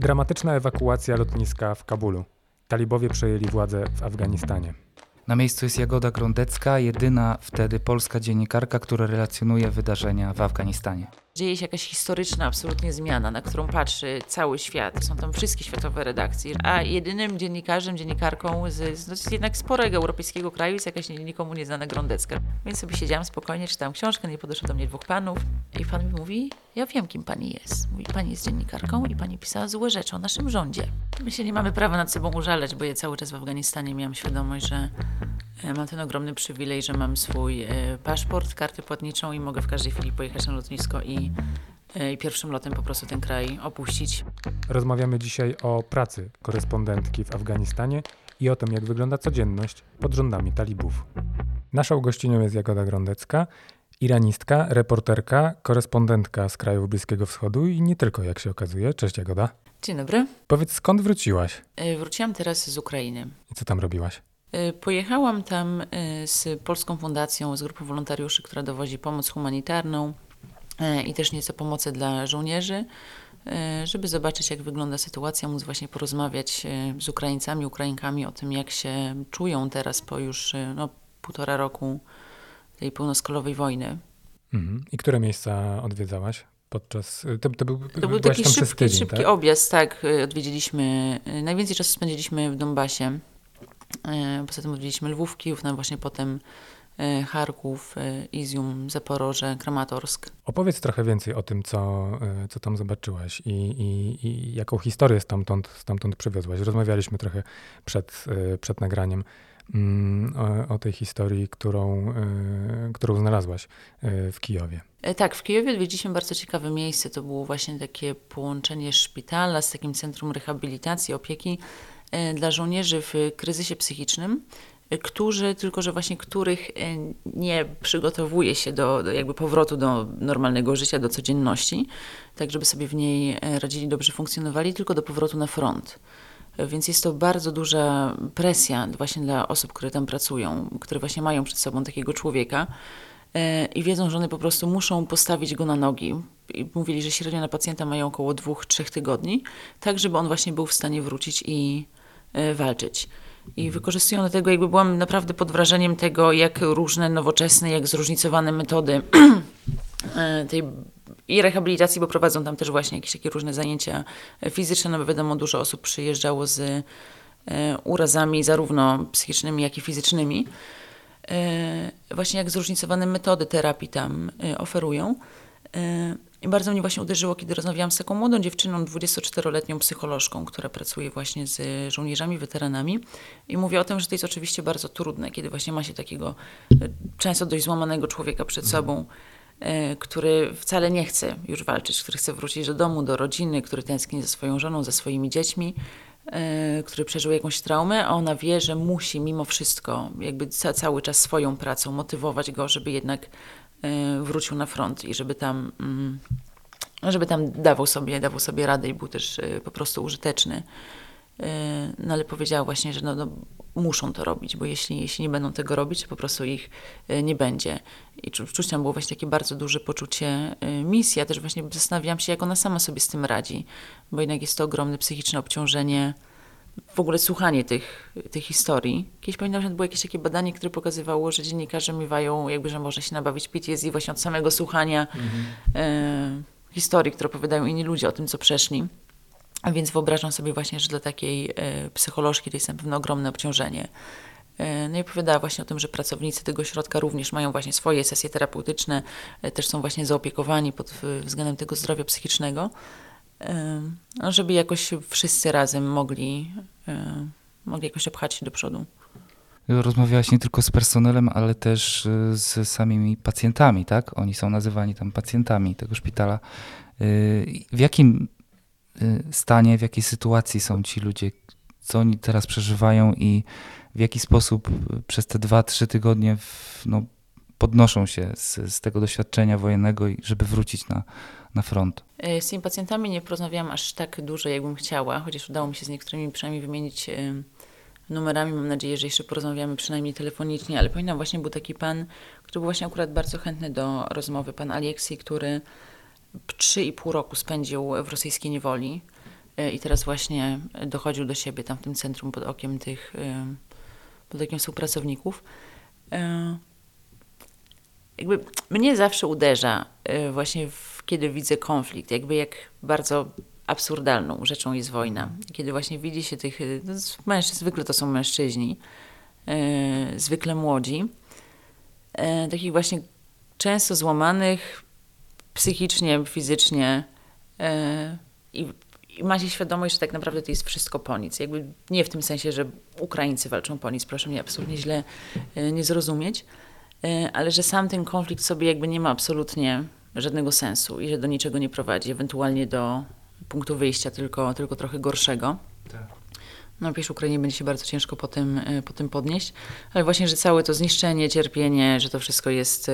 Dramatyczna ewakuacja lotniska w Kabulu. Talibowie przejęli władzę w Afganistanie. Na miejscu jest Jagoda Grondecka, jedyna wtedy polska dziennikarka, która relacjonuje wydarzenia w Afganistanie. Dzieje się jakaś historyczna absolutnie zmiana, na którą patrzy cały świat. Są tam wszystkie światowe redakcje, a jedynym dziennikarzem, dziennikarką z, z, jednak sporego europejskiego kraju jest jakaś nikomu nieznana Grondecka. Więc sobie siedziałam spokojnie, czytałam książkę, nie podeszło do mnie dwóch panów i pan mi mówi, ja wiem kim pani jest. Mówi, pani jest dziennikarką i pani pisała złe rzeczy o naszym rządzie. My się nie mamy prawa nad sobą użalać, bo ja cały czas w Afganistanie miałam świadomość, że e, mam ten ogromny przywilej, że mam swój e, paszport, kartę płatniczą i mogę w każdej chwili pojechać na lotnisko i, e, i pierwszym lotem po prostu ten kraj opuścić. Rozmawiamy dzisiaj o pracy korespondentki w Afganistanie i o tym, jak wygląda codzienność pod rządami talibów. Naszą gościnią jest Jagoda Grondecka, iranistka, reporterka, korespondentka z krajów Bliskiego Wschodu i nie tylko, jak się okazuje. Cześć Jagoda. Dzień dobry. Powiedz, skąd wróciłaś E, Wróciłam teraz z Ukrainy. i co tam robiłaś? E, Pojechałam tam e, z Polską Fundacją, z grupą wolontariuszy, która dowozi pomoc humanitarną i też nieco pomocy dla żołnierzy, żeby zobaczyć, jak wygląda sytuacja, móc właśnie porozmawiać z Ukraińcami, Ukrainkami o tym, jak się czują teraz po już no, półtora roku tej pełnoskalowej wojny. Mhm. I które miejsca odwiedzałaś podczas... To, to był, To był taki szybki, tydzień, szybki tak? objazd, tak. y, Odwiedziliśmy, y, najwięcej czasu spędziliśmy w Donbasie. Y, Poza tym odwiedziliśmy Lwów, Kijów, no właśnie potem Charków, Izium, Zaporoże, Kramatorsk. Opowiedz trochę więcej o tym, co, co tam zobaczyłaś i, i, i jaką historię stamtąd, stamtąd przywiozłaś. Rozmawialiśmy trochę przed, przed nagraniem o, o tej historii, którą, y, którą znalazłaś y, w Kijowie. E, Tak, w Kijowie odwiedziliśmy bardzo ciekawe miejsce. To było właśnie takie połączenie szpitala z takim centrum rehabilitacji, opieki e, dla żołnierzy w kryzysie psychicznym, e, którzy, tylko że właśnie których e, nie przygotowuje się do, do jakby powrotu do normalnego życia, do codzienności, tak żeby sobie w niej e, radzili, dobrze funkcjonowali, tylko do powrotu na front. Więc jest to bardzo duża presja właśnie dla osób, które tam pracują, które właśnie mają przed sobą takiego człowieka e, i wiedzą, że one po prostu muszą postawić go na nogi. I mówili, że średnio na pacjenta mają około dwóch, trzech tygodni, tak żeby on właśnie był w stanie wrócić i e, walczyć. I wykorzystują do tego, jakby byłam naprawdę pod wrażeniem tego, jak różne nowoczesne, jak zróżnicowane metody e, tej i rehabilitacji, bo prowadzą tam też właśnie jakieś takie różne zajęcia fizyczne, no bo wiadomo, dużo osób przyjeżdżało z e, urazami zarówno psychicznymi, jak i fizycznymi. E, Właśnie jak zróżnicowane metody terapii tam e, oferują. I bardzo mnie właśnie uderzyło, kiedy rozmawiałam z taką młodą dziewczyną, 24-letnią psycholożką, która pracuje właśnie z żołnierzami, weteranami. I mówię o tym, że to jest oczywiście bardzo trudne, kiedy właśnie ma się takiego często dość złamanego człowieka przed sobą, który wcale nie chce już walczyć, który chce wrócić do domu, do rodziny, który tęskni za swoją żoną, za swoimi dziećmi, e, który przeżył jakąś traumę, a ona wie, że musi mimo wszystko, jakby ca cały czas swoją pracą motywować go, żeby jednak e, wrócił na front i żeby tam, mm, żeby tam dawał sobie, dawał sobie radę i był też e, po prostu użyteczny. E, No ale powiedziała właśnie, że no, no, muszą to robić, bo jeśli, jeśli nie będą tego robić, to po prostu ich e, nie będzie. I czu- czuć tam było właśnie takie bardzo duże poczucie e, misji. Ja też właśnie zastanawiałam się, jak ona sama sobie z tym radzi, bo jednak jest to ogromne psychiczne obciążenie, w ogóle słuchanie tych, tych historii. Kiedyś pamiętam, że było jakieś takie badanie, które pokazywało, że dziennikarze miewają, jakby, że można się nabawić PTSD właśnie od samego słuchania e, historii, które opowiadają inni ludzie o tym, co przeszli. Więc wyobrażam sobie właśnie, że dla takiej e, psycholożki to jest na pewno ogromne obciążenie. E, No i opowiadała właśnie o tym, że pracownicy tego środka również mają właśnie swoje sesje terapeutyczne, e, też są właśnie zaopiekowani pod względem tego zdrowia psychicznego, no, żeby jakoś wszyscy razem mogli, mogli jakoś opchać się do przodu. Rozmawiałaś nie tylko z personelem, ale też z samymi pacjentami, tak? Oni są nazywani tam pacjentami tego szpitala. W jakim stanie, w jakiej sytuacji są ci ludzie? Co oni teraz przeżywają i w jaki sposób y, przez te dwa, trzy tygodnie w, no, podnoszą się z, z tego doświadczenia wojennego, żeby wrócić na, na front? E, Z tymi pacjentami nie porozmawiałam aż tak dużo, jakbym chciała, chociaż udało mi się z niektórymi przynajmniej wymienić numerami. Mam nadzieję, że jeszcze porozmawiamy przynajmniej telefonicznie, ale pamiętam właśnie był taki pan, który był właśnie akurat bardzo chętny do rozmowy, pan Aleksiej, który 3,5 roku spędził w rosyjskiej niewoli. i teraz właśnie dochodził do siebie tam w tym centrum pod okiem tych, pod okiem współpracowników. Jakby mnie zawsze uderza właśnie, w, kiedy widzę konflikt, jakby jak bardzo absurdalną rzeczą jest wojna. Kiedy właśnie widzi się tych no, mężczyzn, zwykle to są mężczyźni, zwykle młodzi, takich właśnie często złamanych psychicznie, fizycznie i i macie świadomość, że tak naprawdę to jest wszystko po nic. Jakby nie w tym sensie, że Ukraińcy walczą po nic, proszę mnie absolutnie źle e, nie zrozumieć, e, ale że sam ten konflikt sobie jakby nie ma absolutnie żadnego sensu i że do niczego nie prowadzi, ewentualnie do punktu wyjścia tylko, tylko trochę gorszego. Tak. No, wiesz, Ukrainie będzie się bardzo ciężko po tym, e, po tym podnieść, ale właśnie, że całe to zniszczenie, cierpienie, że to wszystko jest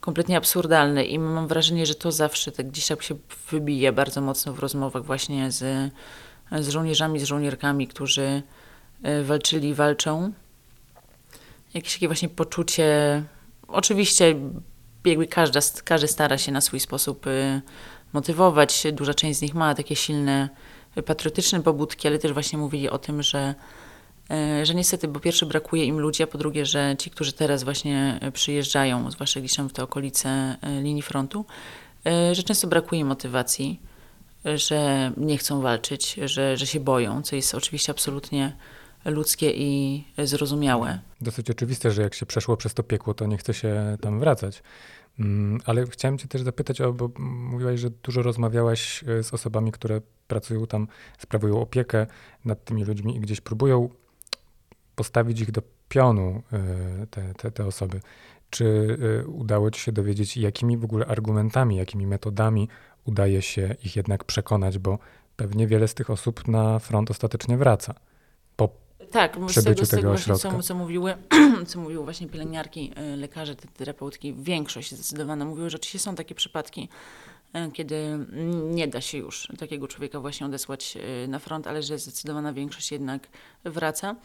kompletnie absurdalne i mam wrażenie, że to zawsze tak gdzieś tak się wybije bardzo mocno w rozmowach właśnie z, z żołnierzami, z żołnierkami, którzy e, walczyli, walczą. Jakieś takie właśnie poczucie, oczywiście jakby każda, każdy stara się na swój sposób e, motywować, duża część z nich ma takie silne patriotyczne pobudki, ale też właśnie mówili o tym, że E, że niestety, bo pierwsze brakuje im ludzi, a po drugie, że ci, którzy teraz właśnie e, przyjeżdżają, zwłaszcza gdzieś tam w te okolice e, linii frontu, że często brakuje motywacji, że nie chcą walczyć, że, że się boją, co jest oczywiście absolutnie ludzkie i zrozumiałe. Dosyć oczywiste, że jak się przeszło przez to piekło, to nie chce się tam wracać. Mm, ale chciałem Cię też zapytać, bo mówiłaś, że dużo rozmawiałaś z osobami, które pracują tam, sprawują opiekę nad tymi ludźmi i gdzieś próbują postawić ich do pionu, e, te, te, te osoby. Czy e, udało ci się dowiedzieć, jakimi w ogóle argumentami, jakimi metodami udaje się ich jednak przekonać, bo pewnie wiele z tych osób na front ostatecznie wraca po tak, z tego, z tego właśnie, co, co, mówiły, co mówiły właśnie pielęgniarki, e, lekarze, terapeutki, większość zdecydowana mówiły, że oczywiście są takie przypadki, kiedy nie da się już takiego człowieka właśnie odesłać na front, ale że zdecydowana większość jednak wraca.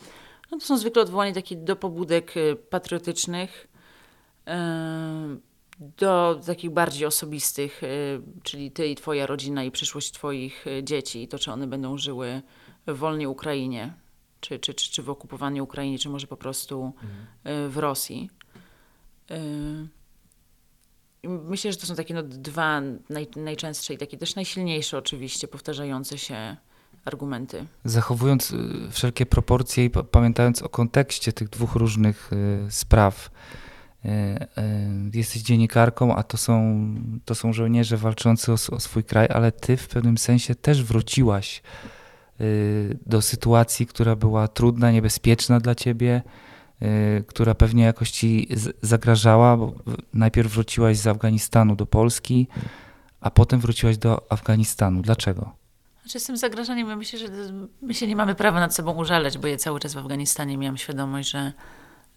No to są zwykle odwołania takie do pobudek y, patriotycznych, y, do takich bardziej osobistych, y, czyli ty i twoja rodzina i przyszłość twoich dzieci i to, czy one będą żyły w wolnej Ukrainie, czy, czy, czy, czy w okupowanej Ukrainie, czy może po prostu mhm. w Rosji. Myślę, że to są takie no, dwa naj, najczęstsze i takie też najsilniejsze oczywiście powtarzające się argumenty. Zachowując y, wszelkie proporcje i pamiętając o kontekście tych dwóch różnych y, spraw, y, jesteś dziennikarką, a to są, to są żołnierze walczący o, o swój kraj, ale ty w pewnym sensie też wróciłaś do sytuacji, która była trudna, niebezpieczna dla ciebie, która pewnie jakoś ci zagrażała, bo najpierw wróciłaś z Afganistanu do Polski, a potem wróciłaś do Afganistanu. Dlaczego? Znaczy z tym zagrożeniem, ja myślę, że my się nie mamy prawa nad sobą użalać, bo ja cały czas w Afganistanie miałam świadomość, że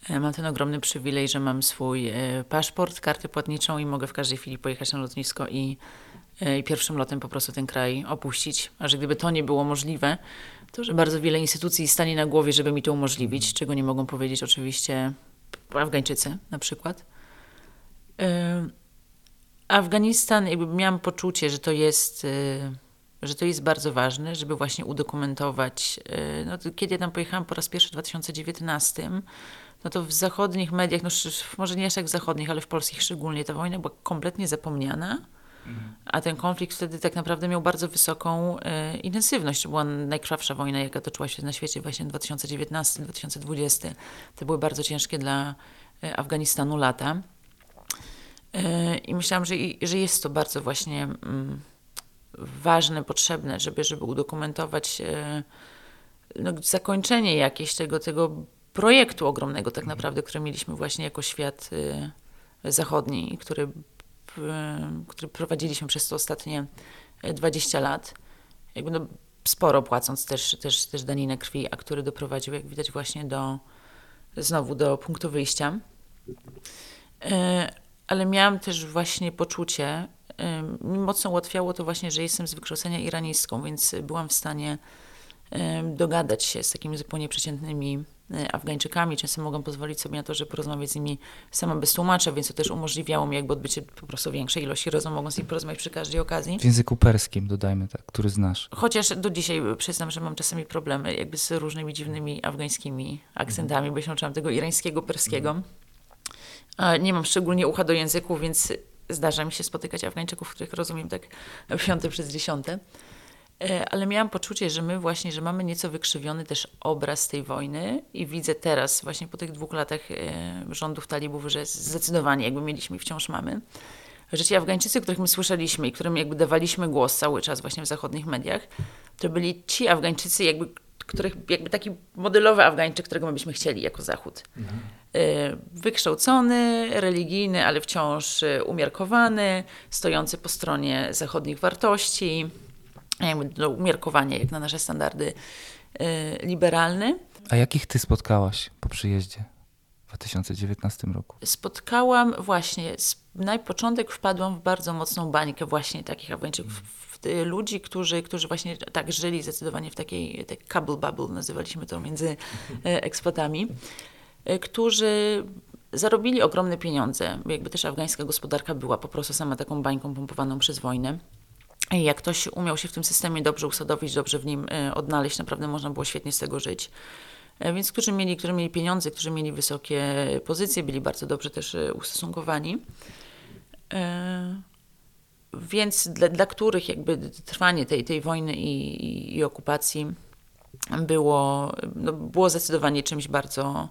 e, mam ten ogromny przywilej, że mam swój e, paszport, kartę płatniczą i mogę w każdej chwili pojechać na lotnisko i, e, i pierwszym lotem po prostu ten kraj opuścić. A że gdyby to nie było możliwe, to że bardzo wiele instytucji stanie na głowie, żeby mi to umożliwić, czego nie mogą powiedzieć oczywiście Afgańczycy na przykład. Afganistan, jakby miałam poczucie, że to jest że to jest bardzo ważne, żeby właśnie udokumentować. Y, no, kiedy ja tam pojechałam po raz pierwszy w 2019, no to w zachodnich mediach, no może nie aż tak w zachodnich, ale w polskich szczególnie, ta wojna była kompletnie zapomniana. Mhm. A ten konflikt wtedy tak naprawdę miał bardzo wysoką e, intensywność. To była najkrwawsza wojna, jaka toczyła się na świecie właśnie 2019-2020. To były bardzo ciężkie dla e, Afganistanu lata. E, I myślałam, że, że jest to bardzo właśnie mm, ważne, potrzebne, żeby, żeby udokumentować e, no, zakończenie jakieś tego, tego projektu ogromnego tak mhm. naprawdę, który mieliśmy właśnie jako świat e, zachodni, który, który prowadziliśmy przez te ostatnie 20 lat. Jakby no, sporo płacąc też, też, też daninę krwi, a który doprowadził, jak widać, właśnie do znowu do punktu wyjścia. E, ale miałam też właśnie poczucie, mi mocno ułatwiało to właśnie, że jestem z wykształcenia iranistką, więc byłam w stanie dogadać się z takimi zupełnie przeciętnymi e, Afgańczykami. Często mogłam pozwolić sobie na to, żeby porozmawiać z nimi sama bez tłumacza, więc to też umożliwiało mi jakby odbycie po prostu większej ilości rozmów, mogąc z nimi porozmawiać przy każdej okazji. W języku perskim, dodajmy tak, który znasz. Chociaż do dzisiaj przyznam, że mam czasami problemy jakby z różnymi dziwnymi afgańskimi akcentami, bo się nauczyłam tego irańskiego, perskiego. Nie mam szczególnie ucha do języków, więc zdarza mi się spotykać Afgańczyków, których rozumiem tak piąte przez dziesiąte. E, ale miałam poczucie, że my właśnie, że mamy nieco wykrzywiony też obraz tej wojny i widzę teraz, właśnie po tych dwóch latach e, rządów talibów, że zdecydowanie jakby mieliśmy i wciąż mamy, że ci Afgańczycy, których my słyszeliśmy i którym jakby dawaliśmy głos cały czas właśnie w zachodnich mediach, to byli ci Afgańczycy jakby których jakby taki modelowy Afgańczyk, którego my byśmy chcieli jako Zachód. Mhm. Wykształcony, religijny, ale wciąż umiarkowany, stojący po stronie zachodnich wartości, jakby do umiarkowania jak na nasze standardy y, liberalny. A jakich ty spotkałaś po przyjeździe w 2019 roku? Spotkałam właśnie, na początek wpadłam w bardzo mocną bańkę właśnie takich Afgańczyków, ludzi, którzy, którzy właśnie tak żyli zdecydowanie w takiej, takiej couple bubble, nazywaliśmy to między e, ekspatami, e, którzy zarobili ogromne pieniądze. Jakby też afgańska gospodarka była po prostu sama taką bańką pompowaną przez wojnę. Jak ktoś umiał się w tym systemie dobrze usadowić, dobrze w nim e, odnaleźć, naprawdę można było świetnie z tego żyć. Więc którzy mieli, którzy mieli pieniądze, którzy mieli wysokie pozycje, byli bardzo dobrze też ustosunkowani. Więc dla, dla których jakby trwanie tej, tej wojny i, i, okupacji było, no, było zdecydowanie czymś bardzo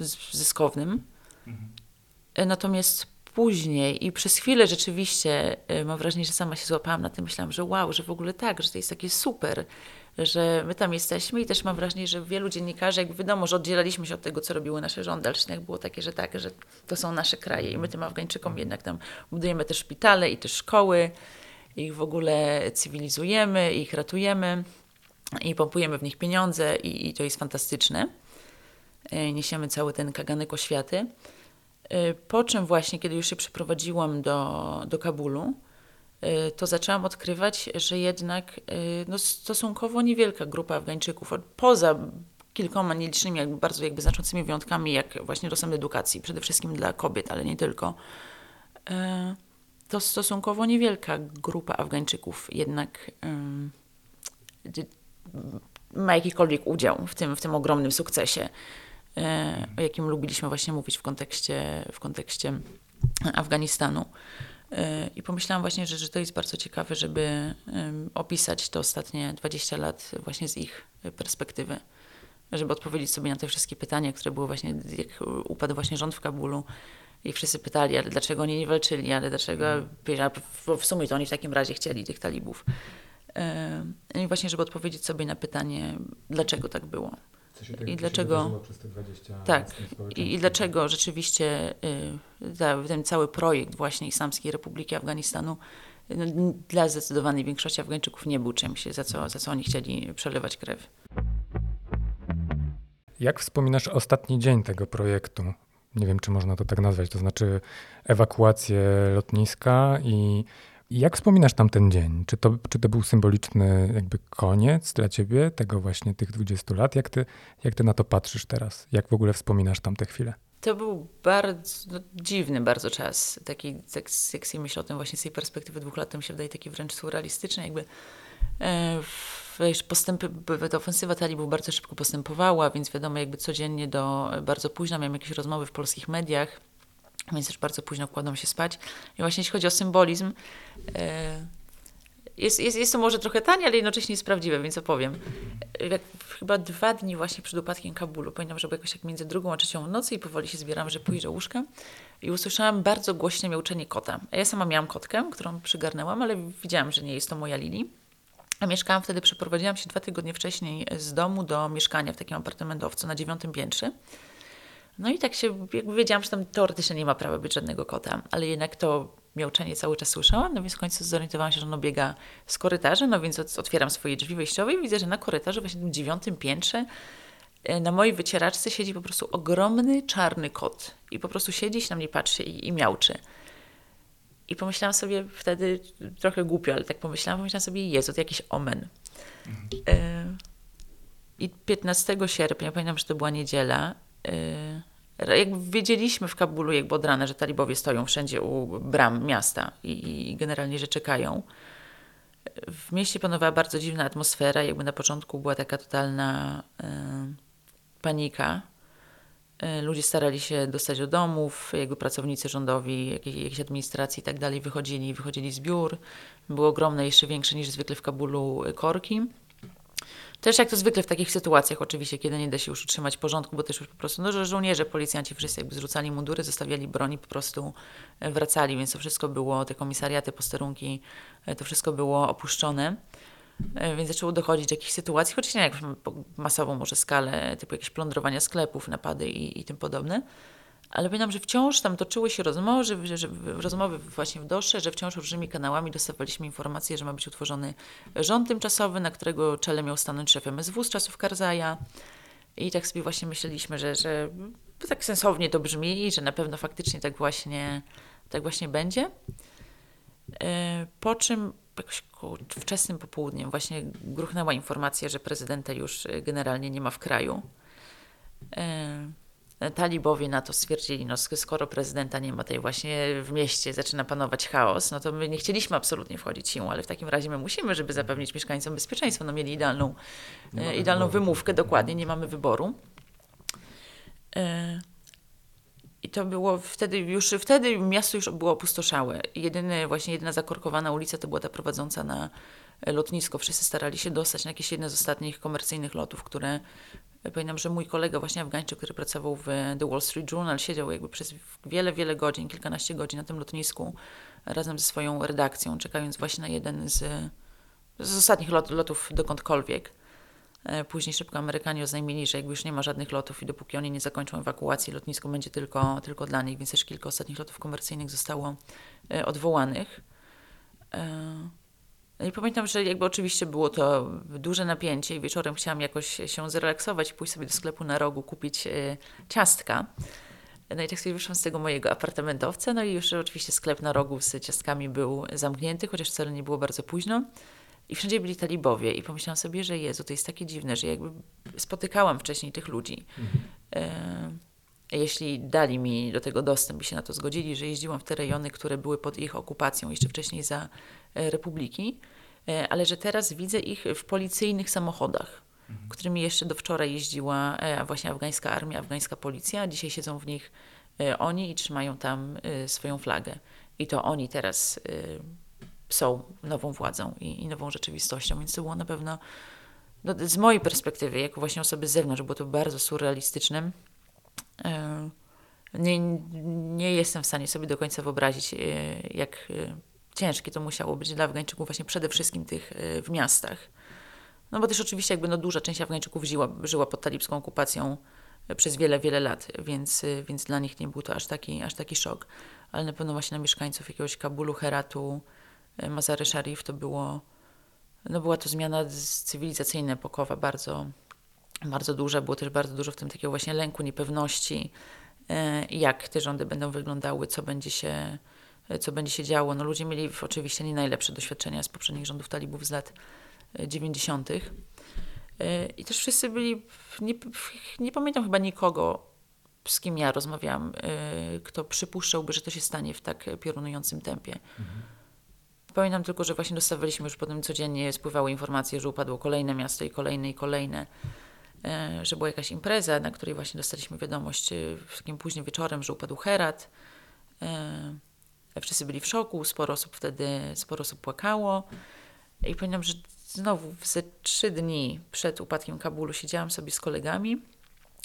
y, zyskownym. Mhm. Natomiast później i przez chwilę rzeczywiście y, mam wrażenie, że sama się złapałam na tym, myślałam, że wow, że w ogóle tak, że to jest takie super, że my tam jesteśmy i też mam wrażenie, że wielu dziennikarzy, jakby wiadomo, że oddzielaliśmy się od tego, co robiły nasze rządy, ale jednak było takie, że tak, że to są nasze kraje i my tym Afgańczykom jednak tam budujemy te szpitale i te szkoły, ich w ogóle cywilizujemy, ich ratujemy i pompujemy w nich pieniądze i, i to jest fantastyczne. E, niesiemy cały ten kaganek oświaty. E, po czym właśnie, kiedy już się przeprowadziłam do, do Kabulu, to zaczęłam odkrywać, że jednak y, no, stosunkowo niewielka grupa Afgańczyków, poza kilkoma nielicznymi, jakby bardzo jakby znaczącymi wyjątkami, jak właśnie dostęp do edukacji, przede wszystkim dla kobiet, ale nie tylko, y, to stosunkowo niewielka grupa Afgańczyków jednak ma jakikolwiek udział w tym, w tym ogromnym sukcesie, o jakim lubiliśmy właśnie mówić w kontekście, w kontekście Afganistanu. E, I pomyślałam właśnie, że, że to jest bardzo ciekawe, żeby opisać to ostatnie 20 lat właśnie z ich perspektywy. Żeby odpowiedzieć sobie na te wszystkie pytania, które były właśnie, jak upadł właśnie rząd w Kabulu i wszyscy pytali, ale dlaczego oni nie walczyli, ale dlaczego, w sumie to oni w takim razie chcieli tych talibów. E, I właśnie, żeby odpowiedzieć sobie na pytanie, dlaczego tak było. I dlaczego tak i, i, dlaczego rzeczywiście y, ta, ten cały projekt właśnie Islamskiej Republiki Afganistanu no, dla zdecydowanej większości Afgańczyków nie był czymś, za co, za co oni chcieli przelewać krew. Jak wspominasz ostatni dzień tego projektu? Nie wiem, czy można to tak nazwać, to znaczy ewakuację lotniska i jak wspominasz tam ten dzień? Czy to, czy to był symboliczny jakby koniec dla ciebie, tego właśnie tych 20 lat? Jak ty, jak ty na to patrzysz teraz? Jak w ogóle wspominasz tam te chwile? To był bardzo no, dziwny bardzo czas. Taki, tak, jak sobie myślę o tym właśnie z tej perspektywy dwóch lat, to mi się wydaje taki wręcz surrealistyczny. Jakby e, wiesz, postępy, ta ofensywa talibów bardzo szybko postępowała, więc wiadomo, jakby codziennie do bardzo późna miałem jakieś rozmowy w polskich mediach więc też bardzo późno kładą się spać. I właśnie jeśli chodzi o symbolizm, e, jest, jest, jest to może trochę tanie, ale jednocześnie jest prawdziwe, więc opowiem. Jak chyba dwa dni właśnie przed upadkiem Kabulu, pamiętam, że było jakoś tak między drugą a trzecią nocy i powoli się zbieram, że pójdę łóżka i usłyszałam bardzo głośne miauczenie kota. Ja sama miałam kotkę, którą przygarnęłam, ale widziałam, że nie jest to moja Lili. A mieszkałam wtedy, przeprowadziłam się dwa tygodnie wcześniej z domu do mieszkania w takim apartamentowcu na dziewiątym piętrze. No i tak się, jakby wiedziałam, że tam teoretycznie nie ma prawa być żadnego kota, ale jednak to miauczenie cały czas słyszałam, no więc w końcu zorientowałam się, że ono biega z korytarza, no więc otwieram swoje drzwi wejściowe i widzę, że na korytarzu, właśnie w tym dziewiątym piętrze, e, na mojej wycieraczce siedzi po prostu ogromny czarny kot i po prostu siedzi, się na mnie patrzy i, i miauczy. I pomyślałam sobie wtedy, trochę głupio, ale tak pomyślałam, pomyślałam sobie, Jezu, to jakiś omen. Mhm. E I 15 sierpnia, pamiętam, że to była niedziela, yy, jakby wiedzieliśmy w Kabulu jakby od rana, że talibowie stoją wszędzie u bram miasta i, i generalnie, że czekają. W mieście panowała bardzo dziwna atmosfera, jakby na początku była taka totalna yy, panika. Yy, ludzie starali się dostać do domów, jakby pracownicy rządowi, jakiejś, jakiejś administracji i tak dalej wychodzili, wychodzili z biur. Były ogromne, jeszcze większe niż zwykle w Kabulu korki. Też jak to zwykle w takich sytuacjach oczywiście, kiedy nie da się już utrzymać porządku, bo też już po prostu, no, że żołnierze, policjanci wszyscy jakby zrzucali mundury, zostawiali broni, po prostu e, wracali, więc to wszystko było, te komisariaty, posterunki, e, to wszystko było opuszczone. E, więc zaczęło dochodzić do jakichś sytuacji, choć nie jak masową może skalę, typu jakieś plądrowania sklepów, napady i, i tym podobne ale pamiętam, że wciąż tam toczyły się rozmowy, że, że, rozmowy właśnie w Dosze, że wciąż różnymi kanałami dostawaliśmy informacje, że ma być utworzony rząd tymczasowy, na którego czele miał stanąć szef MSW z czasów Karzaja. I tak sobie właśnie myśleliśmy, że, że tak sensownie to brzmi i że na pewno faktycznie tak właśnie, tak właśnie będzie. E, po czym jakoś wczesnym popołudniem właśnie gruchnęła informacja, że prezydenta już generalnie nie ma w kraju. E, Talibowie na to stwierdzili, no skoro prezydenta nie ma tej właśnie w mieście, zaczyna panować chaos, no to my nie chcieliśmy absolutnie wchodzić siłą, ale w takim razie my musimy, żeby zapewnić mieszkańcom bezpieczeństwo, no mieli idealną, e, idealną wymówkę, dokładnie, nie mamy wyboru. E, I to było wtedy, już wtedy miasto już było opustoszałe. Jedyny, właśnie jedyna zakorkowana ulica to była ta prowadząca na lotnisko. Wszyscy starali się dostać na jakieś jedne z ostatnich komercyjnych lotów, które Pamiętam, że mój kolega właśnie Afgańczyk, który pracował w The Wall Street Journal, siedział jakby przez wiele, wiele godzin, kilkanaście godzin na tym lotnisku razem ze swoją redakcją, czekając właśnie na jeden z, z ostatnich lot, lotów dokądkolwiek. E, później szybko Amerykanie oznajmili, że jakby już nie ma żadnych lotów i dopóki oni nie zakończą ewakuacji, lotnisko będzie tylko, tylko dla nich, więc też kilka ostatnich lotów komercyjnych zostało e, odwołanych. No i pamiętam, że jakby oczywiście było to duże napięcie i wieczorem chciałam jakoś się zrelaksować i pójść sobie do sklepu na rogu, kupić e, ciastka. No i tak sobie wyszłam z tego mojego apartamentowca, no i już oczywiście sklep na rogu z ciastkami był zamknięty, chociaż wcale nie było bardzo późno. I wszędzie byli talibowie i pomyślałam sobie, że Jezu, to jest takie dziwne, że jakby spotykałam wcześniej tych ludzi. Mhm. E, jeśli dali mi do tego dostęp i się na to zgodzili, że jeździłam w te rejony, które były pod ich okupacją jeszcze wcześniej za e, Republiki, E, ale że teraz widzę ich w policyjnych samochodach, mhm. którymi jeszcze do wczoraj jeździła e, właśnie afgańska armia, afgańska policja. Dzisiaj siedzą w nich oni i trzymają tam swoją flagę. I to oni teraz są nową władzą i, i nową rzeczywistością, więc to było na pewno no, z mojej perspektywy, jako właśnie osoby z zewnątrz, było to bardzo surrealistyczne. Nie, nie jestem w stanie sobie do końca wyobrazić, jak ciężkie to musiało być dla Afgańczyków właśnie przede wszystkim tych e, w miastach. No bo też oczywiście jakby no duża część Afgańczyków żyła, żyła pod talibską okupacją e, przez wiele, wiele lat, więc, e, więc dla nich nie był to aż taki, aż taki szok. Ale na pewno właśnie na mieszkańców jakiegoś Kabulu, Heratu, Mazary Sharif to było, no była to zmiana cywilizacyjna, epokowa, bardzo, bardzo duża. Było też bardzo dużo w tym takiego właśnie lęku, niepewności, jak te rządy będą wyglądały, co będzie się co będzie się działo. No, ludzie mieli oczywiście nie najlepsze doświadczenia z poprzednich rządów talibów z lat 90. E, e, I też wszyscy byli, nie, nie pamiętam chyba nikogo, z kim ja rozmawiałam, e, kto przypuszczałby, że to się stanie w tak piorunującym tempie. Mhm. Pamiętam tylko, że właśnie dostawaliśmy już potem codziennie, spływały informacje, że upadło kolejne miasto i kolejne i kolejne, że była jakaś impreza, na której właśnie dostaliśmy wiadomość w takim późnym wieczorem, że upadł Herat. Wszyscy byli w szoku, sporo osób wtedy, sporo osób płakało. I pamiętam, że znowu ze trzy dni przed upadkiem Kabulu siedziałam sobie z kolegami.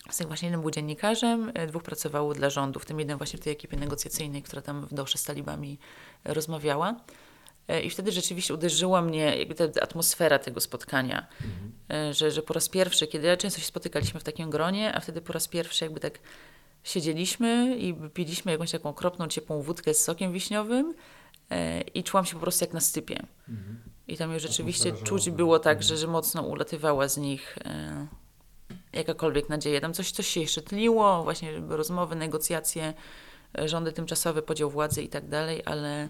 Z tym właśnie jeden był dziennikarzem, dwóch pracowało dla rządu, w tym jeden właśnie w tej ekipie negocjacyjnej, która tam w Dosze z talibami rozmawiała. I wtedy rzeczywiście uderzyła mnie jakby ta atmosfera tego spotkania, mhm. że, że po raz pierwszy, kiedy często się spotykaliśmy w takim gronie, a wtedy po raz pierwszy jakby tak siedzieliśmy i piliśmy jakąś taką okropną, ciepłą wódkę z sokiem wiśniowym e, i czułam się po prostu jak na stypie. Mhm. I tam już rzeczywiście czuć było tak, że, że mocno ulatywała z nich e, jakakolwiek nadzieja. Tam coś, coś się jeszcze tliło, właśnie rozmowy, negocjacje, e, rządy tymczasowe, podział władzy i tak dalej, ale,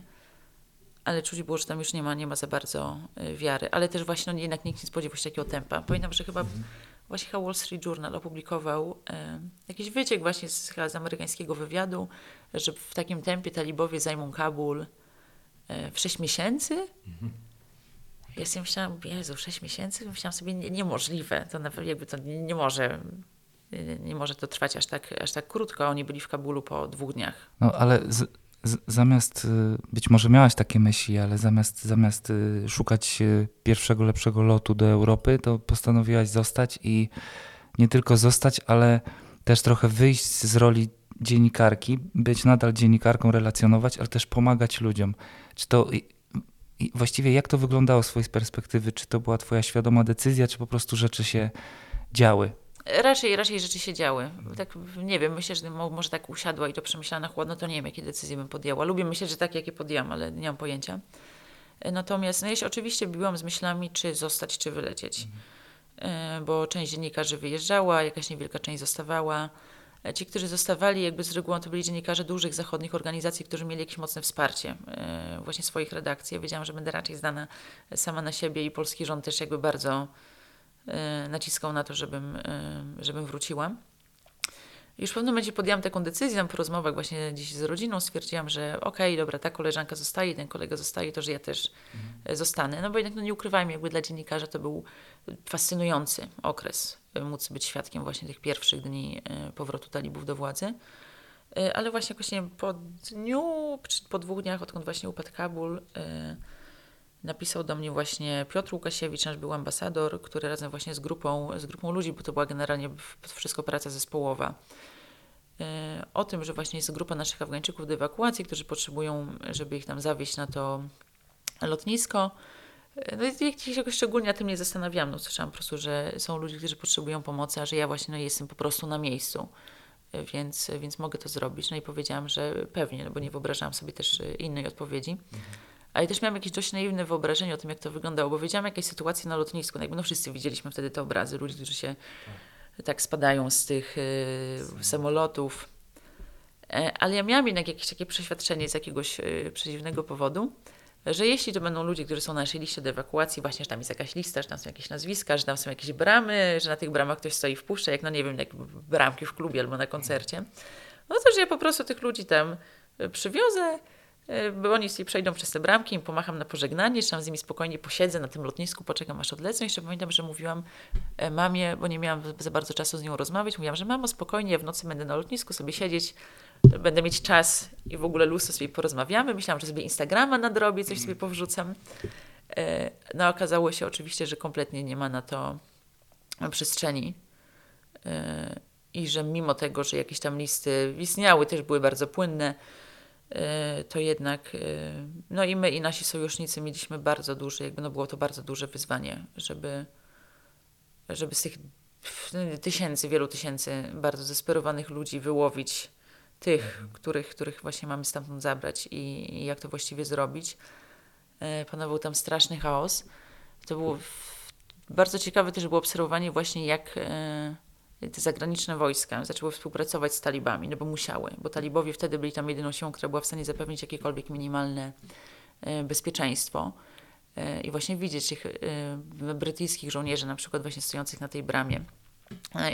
ale czuć było, że tam już nie ma, nie ma za bardzo e, wiary. Ale też właśnie no, jednak nikt nie spodziewał się takiego tempa. Pamiętam, że chyba mhm właśnie chyba Wall Street Journal opublikował e, jakiś wyciek właśnie z, chyba z amerykańskiego wywiadu, że w takim tempie talibowie zajmą Kabul e, w 6 miesięcy. Ja sobie myślałam, Jezu, 6 miesięcy? Myślałam sobie, nie, niemożliwe. To naprawdę jakby to nie, nie może nie może to trwać aż tak, aż tak krótko. Oni byli w Kabulu po dwóch dniach. No ale z, zamiast, y, być może miałaś takie myśli, ale zamiast, zamiast y, szukać y, pierwszego, lepszego lotu do Europy, to postanowiłaś zostać i nie tylko zostać, ale też trochę wyjść z roli dziennikarki, być nadal dziennikarką, relacjonować, ale też pomagać ludziom. Czy to właściwie jak to wyglądało z twojej perspektywy? Czy to była twoja świadoma decyzja, czy po prostu rzeczy się działy? Raczej, raczej rzeczy się działy. Tak, nie wiem, myślę, że może tak usiadła i to przemyślała na chłodno, to nie wiem, jakie decyzje bym podjęła. Lubię myśleć, że takie, jakie podjęłam, ale nie mam pojęcia. Natomiast no ja się oczywiście biłam z myślami, czy zostać, czy wylecieć. Mhm. Bo część dziennikarzy wyjeżdżała, jakaś niewielka część zostawała. Ci, którzy zostawali, jakby z reguły to byli dziennikarze dużych zachodnich organizacji, którzy mieli jakieś mocne wsparcie e, właśnie swoich redakcji. Ja wiedziałam, że będę raczej zdana sama na siebie i polski rząd też jakby bardzo e, naciskał na to, żebym, e, żebym wróciła. Już w pewnym momencie podjęłam taką decyzję, po rozmowach właśnie dziś z rodziną stwierdziłam, że okej, okay, dobra, ta koleżanka zostaje, ten kolega zostaje, to że ja też mhm. zostanę. No bo jednak no nie ukrywajmy, jakby dla dziennikarza to był fascynujący okres, e, móc być świadkiem właśnie tych pierwszych dni e, powrotu talibów do władzy. E, ale właśnie jakoś nie wiem, po dniu, po dwóch dniach, odkąd właśnie upadł Kabul, napisał do mnie właśnie Piotr Łukasiewicz, nasz był ambasador, który razem właśnie z grupą, z grupą ludzi, bo to była generalnie wszystko praca zespołowa, o tym, że właśnie jest grupa naszych Afgańczyków do ewakuacji, którzy potrzebują, żeby ich tam zawieźć na to lotnisko. No i się szczególnie na tym nie zastanawiałam. No, słyszałam po prostu, że są ludzie, którzy potrzebują pomocy, a że ja właśnie no, jestem po prostu na miejscu, więc, więc mogę to zrobić. No i powiedziałam, że pewnie, no bo nie wyobrażałam sobie też innej odpowiedzi. Mhm. Ale też miałam jakieś dość naiwne wyobrażenie o tym, jak to wyglądało, bo wiedziałam jakieś sytuacje na lotnisku. No, no wszyscy widzieliśmy wtedy te obrazy ludzi, którzy się tak, spadają z tych y, samolotów. E, ale ja miałam jednak jakieś takie przeświadczenie z jakiegoś y, przedziwnego powodu, że jeśli to będą ludzie, którzy są na naszej liście do ewakuacji, właśnie, że tam jest jakaś lista, że tam są jakieś nazwiska, że tam są jakieś bramy, że na tych bramach ktoś stoi w puszce, jak no nie wiem, jak bramki w klubie albo na koncercie, no to, że ja po prostu tych ludzi tam przywiozę, bo oni sobie przejdą przez te bramki, im pomacham na pożegnanie, czy tam z nimi spokojnie posiedzę na tym lotnisku, poczekam aż odlecą. Jeszcze pamiętam, że mówiłam e, mamie, bo nie miałam za bardzo czasu z nią rozmawiać, mówiłam, że mamo, spokojnie, ja w nocy będę na lotnisku sobie siedzieć, będę mieć czas i w ogóle luz sobie porozmawiamy. Myślałam, że sobie Instagrama nadrobię, coś sobie powrzucam. E, no okazało się oczywiście, że kompletnie nie ma na to przestrzeni. E, I że mimo tego, że jakieś tam listy istniały, też były bardzo płynne, to jednak no i my i nasi sojusznicy mieliśmy bardzo duże, jakby no było to bardzo duże wyzwanie, żeby, żeby z tych tysięcy, wielu tysięcy bardzo zdesperowanych ludzi wyłowić tych, mhm. których, których właśnie mamy stamtąd zabrać i, i jak to właściwie zrobić. E, panował tam straszny chaos. To było bardzo ciekawe też było obserwowanie właśnie jak e, te zagraniczne wojska zaczęły współpracować z talibami, no bo musiały, bo talibowie wtedy byli tam jedyną siłą, która była w stanie zapewnić jakiekolwiek minimalne e, bezpieczeństwo. E, I właśnie widzieć tych e, brytyjskich żołnierzy, na przykład właśnie stojących na tej bramie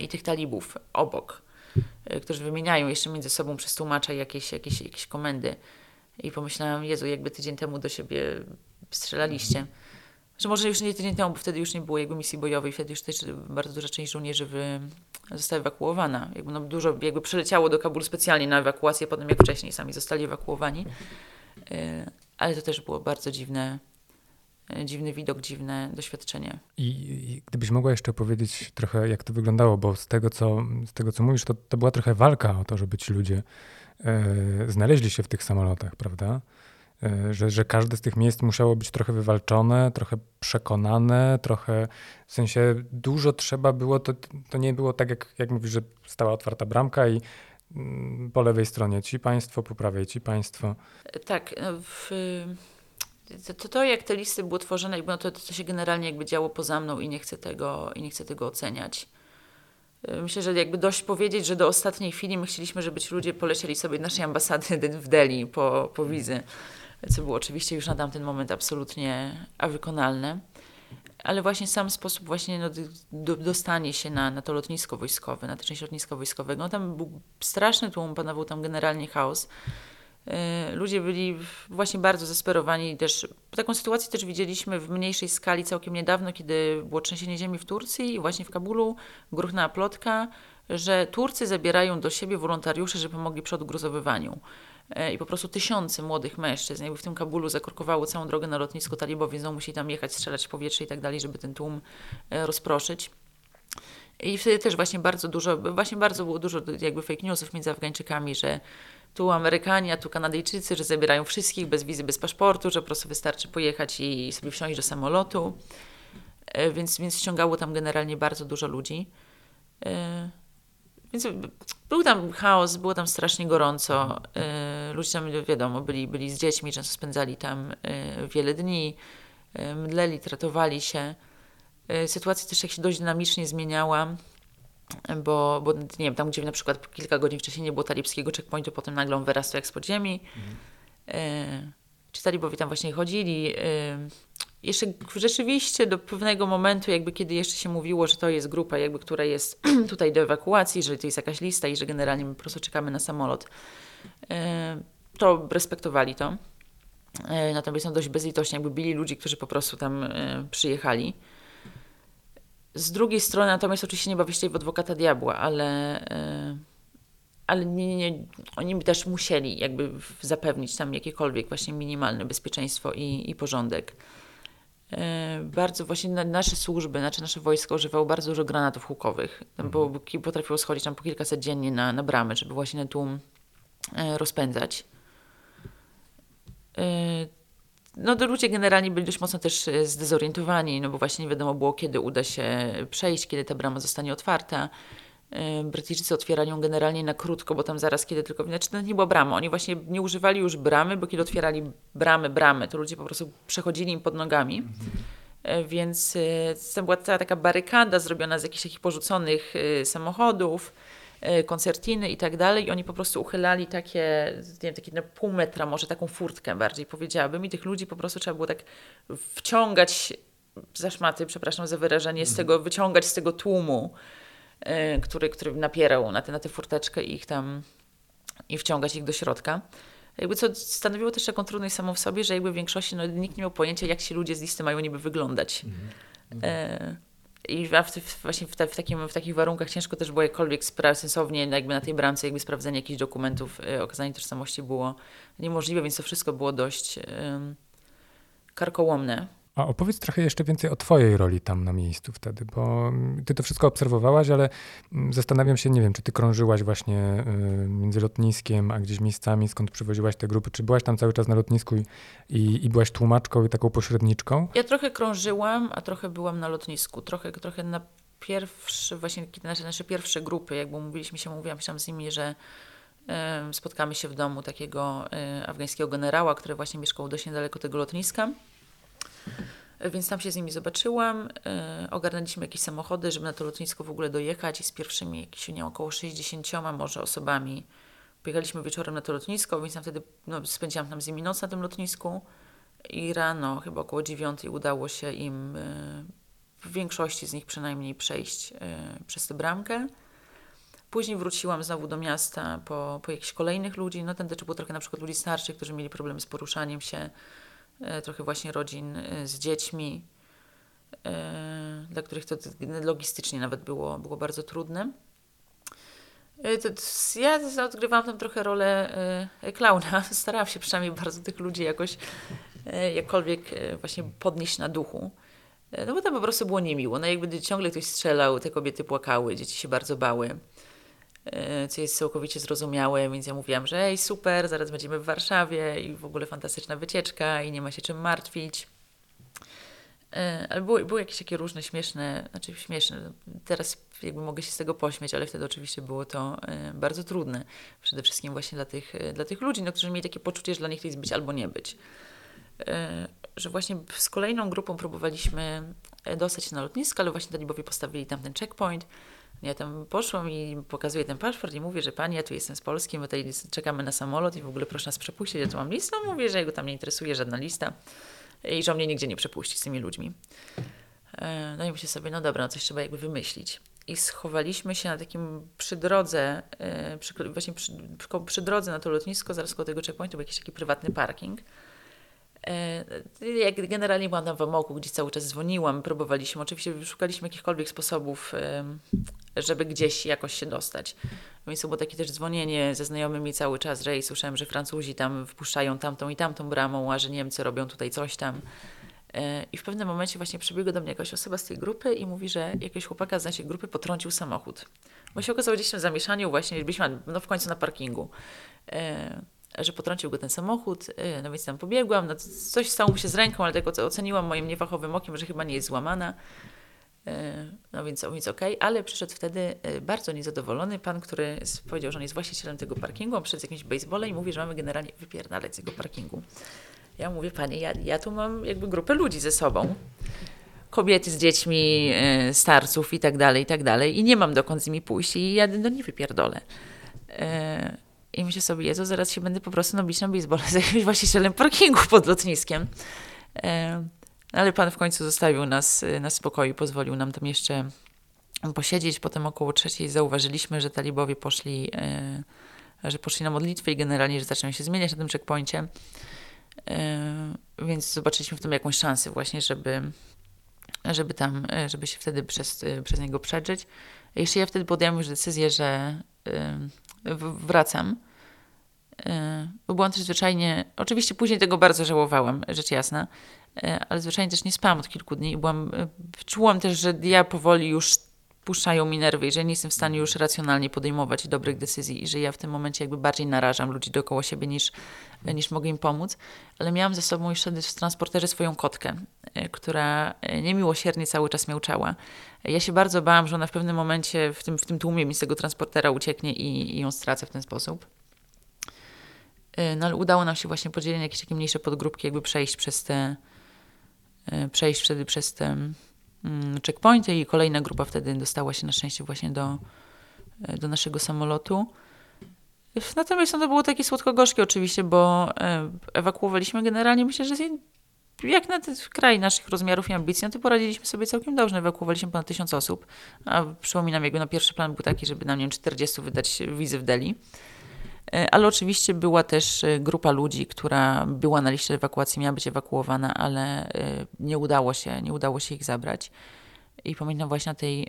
i tych talibów obok którzy wymieniają jeszcze między sobą przez tłumacza jakieś, jakieś, jakieś komendy. I pomyślałam, Jezu, jakby tydzień temu do siebie strzelaliście. Że może już nie tydzień temu, bo wtedy już nie było jakby misji bojowej, wtedy już też bardzo duża część żołnierzy wy, została ewakuowana. Jakby no dużo jakby przyleciało do Kabulu specjalnie na ewakuację, potem jak wcześniej sami zostali ewakuowani. E, ale to też było bardzo dziwne, E, dziwny widok, dziwne doświadczenie. I, I, gdybyś mogła jeszcze powiedzieć trochę, jak to wyglądało, bo z tego, co, z tego, co mówisz, to, to była trochę walka o to, żeby ci ludzie e, znaleźli się w tych samolotach, prawda? E, że, że każde z tych miejsc musiało być trochę wywalczone, trochę przekonane, trochę w sensie dużo trzeba było, to, to nie było tak, jak, jak mówisz, że stała otwarta bramka i mm, po lewej stronie ci państwo, po prawej ci państwo. Tak, no w to, to, to, jak te listy były tworzone, no to, to się generalnie jakby działo poza mną i nie chcę tego, i nie chcę tego oceniać. Myślę, że jakby dość powiedzieć, że do ostatniej chwili my chcieliśmy, żeby ci ludzie polecieli sobie naszej ambasady w Delhi po, po wizy, co było oczywiście już na tamten moment absolutnie wykonalne. ale właśnie sam sposób właśnie no, do, dostanie się na, na to lotnisko wojskowe, na tę część lotniska wojskowego, no, tam był straszny tłum, panował tam generalnie chaos. E, ludzie byli właśnie bardzo zesperowani. Też, taką sytuację też widzieliśmy w mniejszej skali całkiem niedawno, kiedy było trzęsienie ziemi w Turcji i właśnie w Kabulu gruchnęła plotka, że Turcy zabierają do siebie wolontariuszy, żeby pomogli przy odgruzowywaniu. E, I po prostu tysiące młodych mężczyzn, jakby w tym Kabulu zakorkowało całą drogę na lotnisko talibowie, znowu musieli tam jechać, strzelać w powietrze i tak dalej, żeby ten tłum e, rozproszyć. I wtedy też właśnie bardzo dużo, właśnie bardzo było dużo jakby fake newsów między Afgańczykami, że tu Amerykanie, a tu Kanadyjczycy, że zabierają wszystkich bez wizy, bez paszportu, że po prostu wystarczy pojechać i sobie wsiąść do samolotu. E, więc, więc ściągało tam generalnie bardzo dużo ludzi. Więc był tam chaos, było tam strasznie gorąco. Y, ludzie tam, wiadomo, byli, byli z dziećmi, często spędzali tam y, wiele dni, y, mdleli, tratowali się. Sytuacja też jak się dość dynamicznie zmieniała, bo, bo nie wiem, tam gdzie na przykład kilka godzin wcześniej nie było talibskiego checkpointu, potem nagle on wyrastał jak z podziemi. Mhm. Ci talibowie tam właśnie chodzili jeszcze rzeczywiście do pewnego momentu, jakby kiedy jeszcze się mówiło, że to jest grupa, jakby, która jest tutaj do ewakuacji, że to jest jakaś lista i że generalnie my po prostu czekamy na samolot, e, to respektowali to. E, natomiast są dość bezlitośnie, jakby bili ludzi, którzy po prostu tam e, przyjechali. Z drugiej strony, natomiast oczywiście nie bawię się w adwokata diabła, ale, ale nie, nie, oni by też musieli jakby zapewnić tam jakiekolwiek właśnie minimalne bezpieczeństwo i, i porządek. E, bardzo właśnie nasze służby, znaczy nasze wojsko używało bardzo dużo granatów hukowych, bo mhm. potrafiło schodzić tam po kilkaset dziennie na, na bramy, żeby właśnie tłum e, rozpędzać. E, no to ludzie generalnie byli dość mocno też zdezorientowani, no bo właśnie nie wiadomo było, kiedy uda się przejść, kiedy ta brama zostanie otwarta. Brytyjczycy otwierali ją generalnie na krótko, bo tam zaraz, kiedy tylko, znaczy to nie była brama, oni właśnie nie używali już bramy, bo kiedy otwierali bramy, bramy, to ludzie po prostu przechodzili im pod nogami. Mhm. Więc e, to była cała taka barykada zrobiona z jakichś takich porzuconych samochodów, koncertiny i tak dalej. I oni po prostu uchylali takie, nie wiem, takie na pół metra, może taką furtkę bardziej powiedziałabym. I tych ludzi po prostu trzeba było tak wciągać za szmaty, przepraszam za wyrażenie, z mhm. tego, wyciągać z tego tłumu. E, który, który napierał na tę na te furteczkę i ich tam i wciągać ich do środka. Jakby co stanowiło też taką trudność samą w sobie, że jakby w większości no, nikt nie miał pojęcia, jak ci ludzie z listy mają niby wyglądać. Mhm. E, I w, właśnie w, w, takim, w takich warunkach ciężko też było jakkolwiek sensownie jakby na tej bramce jakby sprawdzenie jakichś dokumentów, e, okazanie tożsamości było niemożliwe, więc to wszystko było dość karkołomne. A opowiedz trochę jeszcze więcej o Twojej roli tam na miejscu wtedy, bo Ty to wszystko obserwowałaś, ale mm, zastanawiam się, nie wiem, czy Ty krążyłaś właśnie y, między lotniskiem, a gdzieś miejscami, skąd przywoziłaś te grupy, czy byłaś tam cały czas na lotnisku i, i, byłaś tłumaczką i taką pośredniczką? Ja trochę krążyłam, a trochę byłam na lotnisku, trochę, trochę na pierwsze, właśnie nasze, nasze pierwsze grupy, jakby mówiliśmy się, mówiłam się z nimi, że spotkamy się w domu takiego y, afgańskiego generała, który właśnie mieszkał dość niedaleko tego lotniska. Więc tam się z nimi zobaczyłam. E, ogarnęliśmy jakieś samochody, żeby na to lotnisko w ogóle dojechać i z pierwszymi jakieś nie około 60 może osobami pojechaliśmy wieczorem na to lotnisko, więc tam wtedy no, spędziłam tam z nimi noc na tym lotnisku i rano, chyba około 9 udało się im e, w większości z nich przynajmniej przejść e, przez tę bramkę. Później wróciłam znowu do miasta po, po jakichś kolejnych ludzi. No ten też był trochę na przykład ludzi starszych, którzy mieli problemy z poruszaniem się trochę właśnie rodzin e, z dziećmi, e, dla których to logistycznie nawet było, było bardzo trudne. Ja odgrywałam tam trochę rolę klauna. Starałam się przynajmniej bardzo tych ludzi jakoś jakkolwiek właśnie podnieść na duchu. No bo to po prostu było niemiło. No jakby ciągle ktoś strzelał, te kobiety płakały, dzieci się bardzo bały. E, co jest całkowicie zrozumiałe, więc ja mówiłam, że ej, super, zaraz będziemy w Warszawie i w ogóle fantastyczna wycieczka i nie ma się czym martwić. E, ale były, były jakieś takie różne śmieszne, znaczy śmieszne, teraz jakby mogę się z tego pośmiać, ale wtedy oczywiście było to e, bardzo trudne. Przede wszystkim właśnie dla tych, dla tych ludzi, no, którzy mieli takie poczucie, że dla nich jest być albo nie być. Że właśnie z kolejną grupą próbowaliśmy dostać się na lotnisko, ale właśnie talibowie postawili tam ten checkpoint ja tam poszłam i pokazuję ten paszport i mówię, że pani, ja tu jestem z Polski, my tutaj czekamy na samolot i w ogóle proszę nas przepuścić, ja tu mam listę. Mówię, że jego tam nie interesuje żadna lista i że mnie nigdzie nie przepuści z tymi ludźmi. E, no i myślę sobie, no dobra, no coś trzeba jakby wymyślić. I schowaliśmy się na takim przy drodze, e, przy, właśnie przy, przy drodze na to lotnisko, zaraz koło tego checkpointu był jakiś taki prywatny parking. E, jak generalnie byłam tam w amoku, gdzie cały czas dzwoniłam, próbowaliśmy, oczywiście szukaliśmy jakichkolwiek sposobów, żeby gdzieś jakoś się dostać. Więc było takie też dzwonienie ze znajomymi cały czas, że i słyszałem, że Francuzi tam wpuszczają tamtą i tamtą bramą, a że Niemcy robią tutaj coś tam. E, I w pewnym momencie właśnie przybiegła do mnie jakaś osoba z tej grupy i mówi, że jakiegoś chłopaka z naszej grupy potrącił samochód. Bo się okazało gdzieś w zamieszaniu właśnie, byliśmy no, w końcu na parkingu, e, że potrącił go ten samochód, e, no więc tam pobiegłam, no, coś stało mu się z ręką, ale tak oceniłam moim niefachowym okiem, że chyba nie jest złamana. No więc, więc okej, okay. ale przyszedł wtedy bardzo niezadowolony pan, który powiedział, że on jest właścicielem tego parkingu, on przyszedł z jakimś baseballem i mówi, że mamy generalnie wypierdalać z jego parkingu. Ja mówię, panie, ja, ja tu mam jakby grupę ludzi ze sobą. Kobiety z dziećmi, starców i tak dalej, i tak dalej. I nie mam dokąd z nimi pójść i ja no nie wypierdolę. I myślę sobie, Jezu, zaraz się będę po prostu nabić na baseball z jakimś właścicielem parkingu pod lotniskiem. Ale pan w końcu zostawił nas na spokoju, pozwolił nam tam jeszcze posiedzieć. Potem około trzeciej zauważyliśmy, że talibowie poszli, że poszli na modlitwę i generalnie, że zaczynają się zmieniać na tym checkpoincie. Yy, więc zobaczyliśmy w tym jakąś szansę właśnie, żeby, żeby tam, żeby się wtedy przez, przez niego przedrzeć. Jeszcze ja wtedy podjęłam już decyzję, że wracam. Yy, bo byłam też zwyczajnie, oczywiście później tego bardzo żałowałam, rzecz jasna, ale zwyczajnie też nie spałam od kilku dni i byłam, czułam też, że ja powoli już puszczają mi nerwy i że nie jestem w stanie już racjonalnie podejmować dobrych decyzji i że ja w tym momencie jakby bardziej narażam ludzi dookoła siebie niż, niż mogę im pomóc. Ale miałam ze sobą jeszcze w transporterze swoją kotkę, e, która e, niemiłosiernie cały czas miałczała. Ja się bardzo bałam, że ona w pewnym momencie w tym, w tym tłumie mi z tego transportera ucieknie i, i ją stracę w ten sposób. E, no ale udało nam się właśnie podzielić jakieś takie mniejsze podgrupki, jakby przejść przez te, przejść wtedy przez te Mm, checkpointy i kolejna grupa wtedy dostała się na szczęście właśnie do, e, do naszego samolotu. Natomiast no, to było takie słodko-gorzkie oczywiście, bo e, ewakuowaliśmy generalnie, myślę, że jak na ten kraj naszych rozmiarów i ambicji, no to poradziliśmy sobie całkiem dobrze. Ewakuowaliśmy ponad tysiąc osób, a przypominam, jakby na pierwszy plan był taki, żeby nam, nie wiem, 40 wydać wizy w Delhi. E, ale oczywiście była też e, grupa ludzi, która była na liście ewakuacji, miała być ewakuowana, ale e, nie udało się, nie udało się ich zabrać. I pamiętam właśnie na tej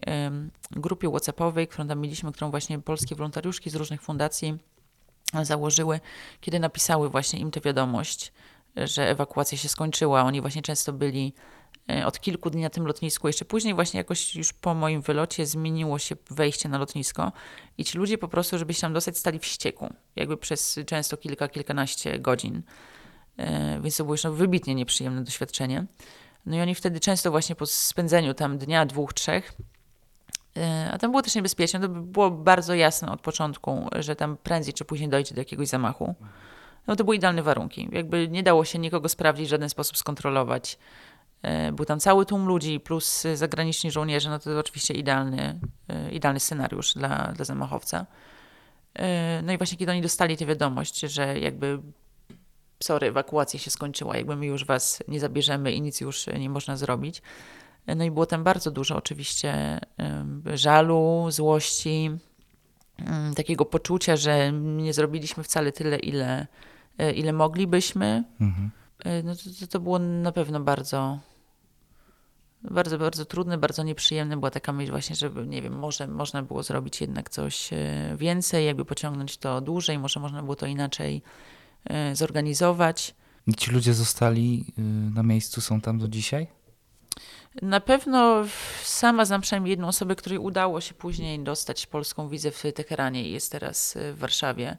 grupie WhatsAppowej, którą tam mieliśmy, którą właśnie polskie wolontariuszki z różnych fundacji założyły, kiedy napisały właśnie im tę wiadomość, że ewakuacja się skończyła. Oni właśnie często byli od kilku dni na tym lotnisku. Jeszcze później właśnie jakoś już po moim wylocie zmieniło się wejście na lotnisko i ci ludzie po prostu, żeby się tam dostać, stali w ścieku. Jakby przez często kilka, kilkanaście godzin. E, więc to było już no, wybitnie nieprzyjemne doświadczenie. No i oni wtedy często właśnie po spędzeniu tam dnia, dwóch, trzech, e, a tam było też niebezpieczne, to było bardzo jasne od początku, że tam prędzej czy później dojdzie do jakiegoś zamachu. No to były idealne warunki. Jakby nie dało się nikogo sprawdzić, w żaden sposób skontrolować. E, był tam cały tłum ludzi plus zagraniczni żołnierze, no to oczywiście idealny, e, idealny scenariusz dla, dla zamachowca. E, no i właśnie kiedy oni dostali tę wiadomość, że jakby sorry, ewakuacja się skończyła, jakby my już was nie zabierzemy i nic już nie można zrobić. No i było tam bardzo dużo oczywiście żalu, złości, mm, takiego poczucia, że nie zrobiliśmy wcale tyle, ile, ile moglibyśmy. Mhm. No to, to było na pewno bardzo, bardzo, bardzo trudny, bardzo nieprzyjemny. Była taka myśl właśnie, żeby, nie wiem, może można było zrobić jednak coś e, więcej, jakby pociągnąć to dłużej, może można było to inaczej e, zorganizować. I ci ludzie zostali y, na miejscu, są tam do dzisiaj? Na pewno sama znam przynajmniej jedną osobę, której udało się później dostać polską wizę w Teheranie i jest teraz e, w Warszawie.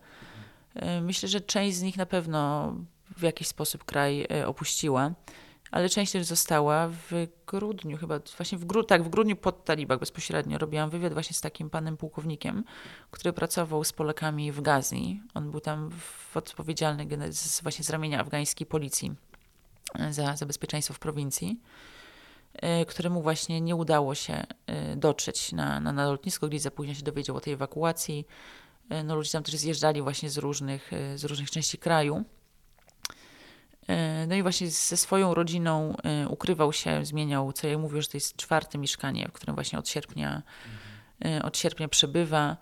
Myślę, że część z nich na pewno w jakiś sposób kraj opuściła ale część też została w grudniu, chyba właśnie w, grudniu, tak, w grudniu pod talibach bezpośrednio robiłam wywiad właśnie z takim panem pułkownikiem, który pracował z Polakami w Gazi. On był tam odpowiedzialny właśnie z ramienia afgańskiej policji e, za, za bezpieczeństwo w prowincji e, któremu właśnie nie udało się e, dotrzeć na, na, na lotnisko, gdzieś za późno się dowiedział o tej ewakuacji. No, ludzie tam też zjeżdżali właśnie z różnych, z różnych części kraju. No i właśnie ze swoją rodziną ukrywał się, zmieniał, co ja mówię, że to jest czwarte mieszkanie, w którym właśnie od sierpnia, od sierpnia przebywa.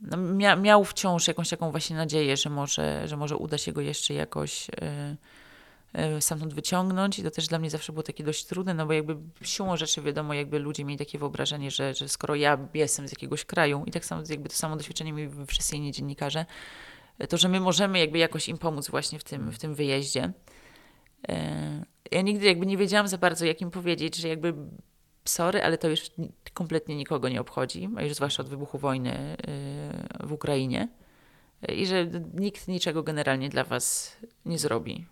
No, mia, miał wciąż jakąś taką właśnie nadzieję, że może, że może uda się go jeszcze jakoś stamtąd wyciągnąć i to też dla mnie zawsze było takie dość trudne, no bo jakby siłą rzeczy wiadomo, jakby ludzie mieli takie wyobrażenie, że, że skoro ja jestem z jakiegoś kraju i tak samo jakby to samo doświadczenie mieli wszyscy inni dziennikarze, to że my możemy jakby jakoś im pomóc właśnie w tym, w tym wyjeździe. E, ja nigdy jakby nie wiedziałam za bardzo, jak im powiedzieć, że jakby sorry, ale to już kompletnie nikogo nie obchodzi, a już zwłaszcza od wybuchu wojny e, w Ukrainie i że nikt niczego generalnie dla was nie zrobi.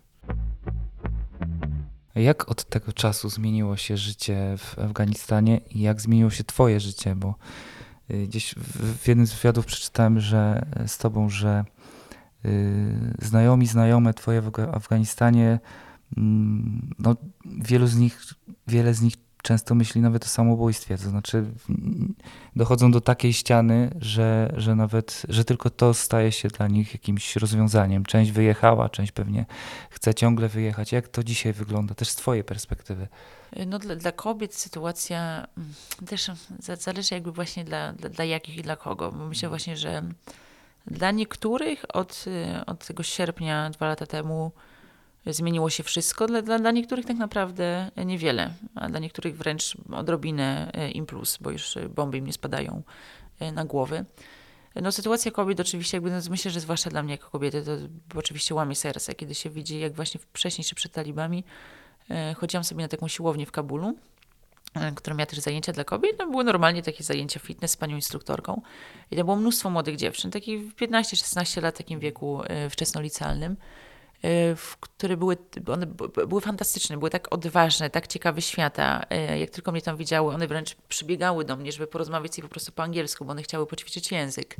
Jak od tego czasu zmieniło się życie w Afganistanie i jak zmieniło się Twoje życie? Bo gdzieś w jednym z wywiadów przeczytałem, że z Tobą, że znajomi, znajome Twoje w Afganistanie, mm, no, wielu z nich, wiele z nich często myśli nawet o samobójstwie. To znaczy dochodzą do takiej ściany, że, że nawet, że tylko to staje się dla nich jakimś rozwiązaniem. Część wyjechała, część pewnie chce ciągle wyjechać. Jak to dzisiaj wygląda, też z twojej perspektywy? No dla, dla kobiet sytuacja mm, też zależy jakby właśnie dla, dla, dla jakich i dla kogo. Myślę właśnie, że dla niektórych od, od tego sierpnia dwa lata temu zmieniło się wszystko. Dla, dla, dla niektórych tak naprawdę niewiele, a dla niektórych wręcz odrobinę e, im plus, bo już bomby im nie spadają na głowy. No sytuacja kobiet oczywiście, jakby, no, myślę, że zwłaszcza dla mnie jako kobiety, to oczywiście łamie serce, kiedy się widzi, jak właśnie wcześniej czy przed talibami chodziłam sobie na taką siłownię w Kabulu, która miała też zajęcia dla kobiet. No, były normalnie takie zajęcia fitness z panią instruktorką. I tam było mnóstwo młodych dziewczyn, takich 15-16 lat, takim wieku wczesnolicealnym. Y, które były, one były fantastyczne, były tak odważne, tak ciekawe świata. Jak tylko mnie tam widziały, one wręcz przybiegały do mnie, żeby porozmawiać i po prostu po angielsku, bo one chciały poćwiczyć język.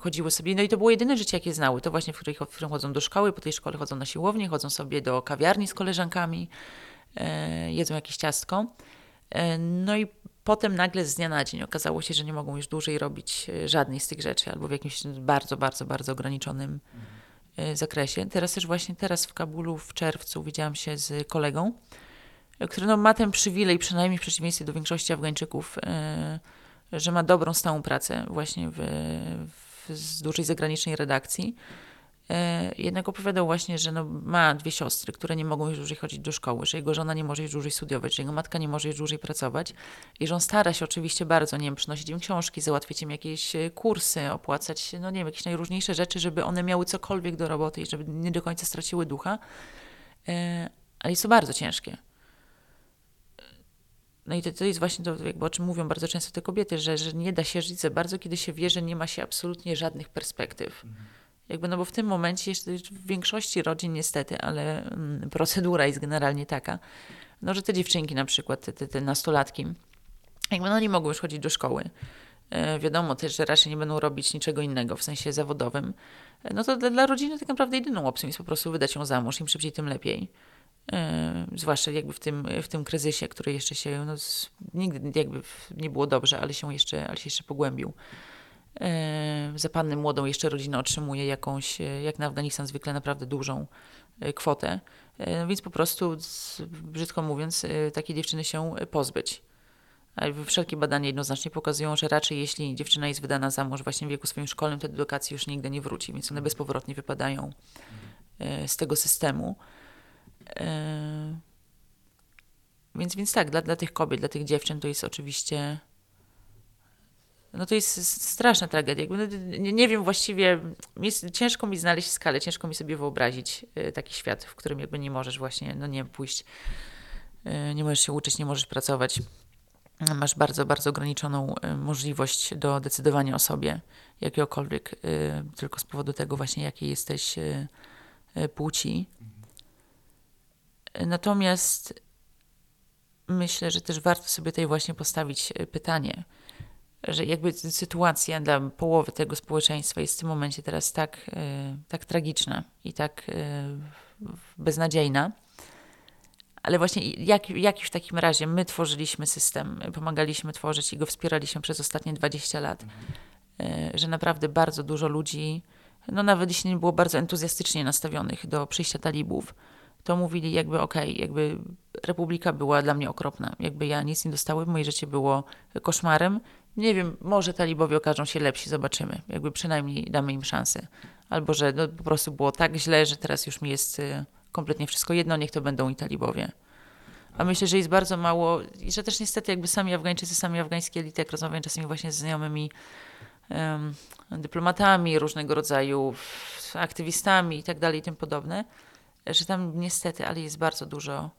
Chodziły sobie, no i to było jedyne życie, jakie znały. To właśnie, którym, w którym chodzą do szkoły, po tej szkole chodzą na siłownię, chodzą sobie do kawiarni z koleżankami, jedzą jakieś ciastko. No i potem nagle z dnia na dzień okazało się, że nie mogą już dłużej robić żadnej z tych rzeczy, albo w jakimś bardzo, bardzo, bardzo ograniczonym zakresie. Teraz też właśnie teraz w Kabulu w czerwcu widziałam się z kolegą, który no, ma ten przywilej, przynajmniej w przeciwieństwie do większości Afgańczyków, że ma dobrą, stałą pracę właśnie w, w z dużej zagranicznej redakcji. E, jednak opowiadał właśnie, że no, ma dwie siostry, które nie mogą już dłużej chodzić do szkoły, że jego żona nie może już dłużej studiować, że jego matka nie może już dłużej pracować i że on stara się oczywiście bardzo, nie wiem, przynosić im książki, załatwić im jakieś e, kursy, opłacać, no nie wiem, jakieś najróżniejsze rzeczy, żeby one miały cokolwiek do roboty i żeby nie do końca straciły ducha. E, ale jest to bardzo ciężkie. No i to, to jest właśnie to, jakby o czym mówią bardzo często te kobiety, że, że nie da się żyć za bardzo, kiedy się wie, że nie ma się absolutnie żadnych perspektyw. Mhm. Jakby, no bo w tym momencie, w większości rodzin niestety, ale mm, procedura jest generalnie taka, no że te dziewczynki na przykład, te, te, te nastolatki, jakby no nie mogą już chodzić do szkoły. E, wiadomo też, że raczej nie będą robić niczego innego w sensie zawodowym. E, no to dla, dla rodziny tak naprawdę jedyną opcją jest po prostu wydać ją za mąż, im szybciej, tym lepiej. E, zwłaszcza jakby w tym, w tym kryzysie, który jeszcze się, no, nigdy jakby nie było dobrze, ale się jeszcze, ale się jeszcze pogłębił. E, za panny młodą jeszcze rodzina otrzymuje jakąś, e, jak na Afganistan zwykle, naprawdę dużą e, kwotę. Więc po prostu, brzydko mówiąc, takiej dziewczyny się pozbyć. Wszelkie badania jednoznacznie pokazują, że raczej jeśli dziewczyna jest wydana za mąż właśnie w wieku swoim szkolnym, to do edukacji już nigdy nie wróci, więc one bezpowrotnie wypadają z tego systemu. Więc, więc tak, dla, dla tych kobiet, dla tych dziewczyn to jest oczywiście no to jest straszna tragedia. No, nie, nie, wiem właściwie, jest, ciężko mi znaleźć skalę, ciężko mi sobie wyobrazić y, taki świat, w którym jakby nie możesz właśnie, no nie pójść, y, nie możesz się uczyć, nie możesz pracować. Masz bardzo, bardzo ograniczoną y, możliwość do decydowania o sobie, jakiegokolwiek, tylko z powodu tego właśnie, jakiej jesteś płci. Natomiast myślę, że też warto sobie tutaj właśnie postawić pytanie, że jakby sytuacja dla połowy tego społeczeństwa jest w tym momencie teraz tak, e, tak tragiczna i tak e, beznadziejna. Ale właśnie jak, jak w takim razie my tworzyliśmy system, pomagaliśmy tworzyć i go wspieraliśmy przez ostatnie 20 lat, mhm. że naprawdę bardzo dużo ludzi no nawet jeśli nie było bardzo entuzjastycznie nastawionych do przyjścia talibów, to mówili jakby okej, okay, jakby republika była dla mnie okropna. Jakby ja nic nie dostałem, moje życie było koszmarem. Nie wiem, może talibowie okażą się lepsi, zobaczymy. Jakby przynajmniej damy im szansę. Albo, że no, po prostu było tak źle, że teraz już mi jest y, kompletnie wszystko jedno, niech to będą i talibowie. A myślę, że jest bardzo mało, i że też niestety jakby sami Afgańczycy, sami afgańskie elity, jak rozmawiam czasami właśnie z znajomymi um, dyplomatami, różnego rodzaju aktywistami i tak dalej i tym podobne, że tam niestety, ale jest bardzo dużo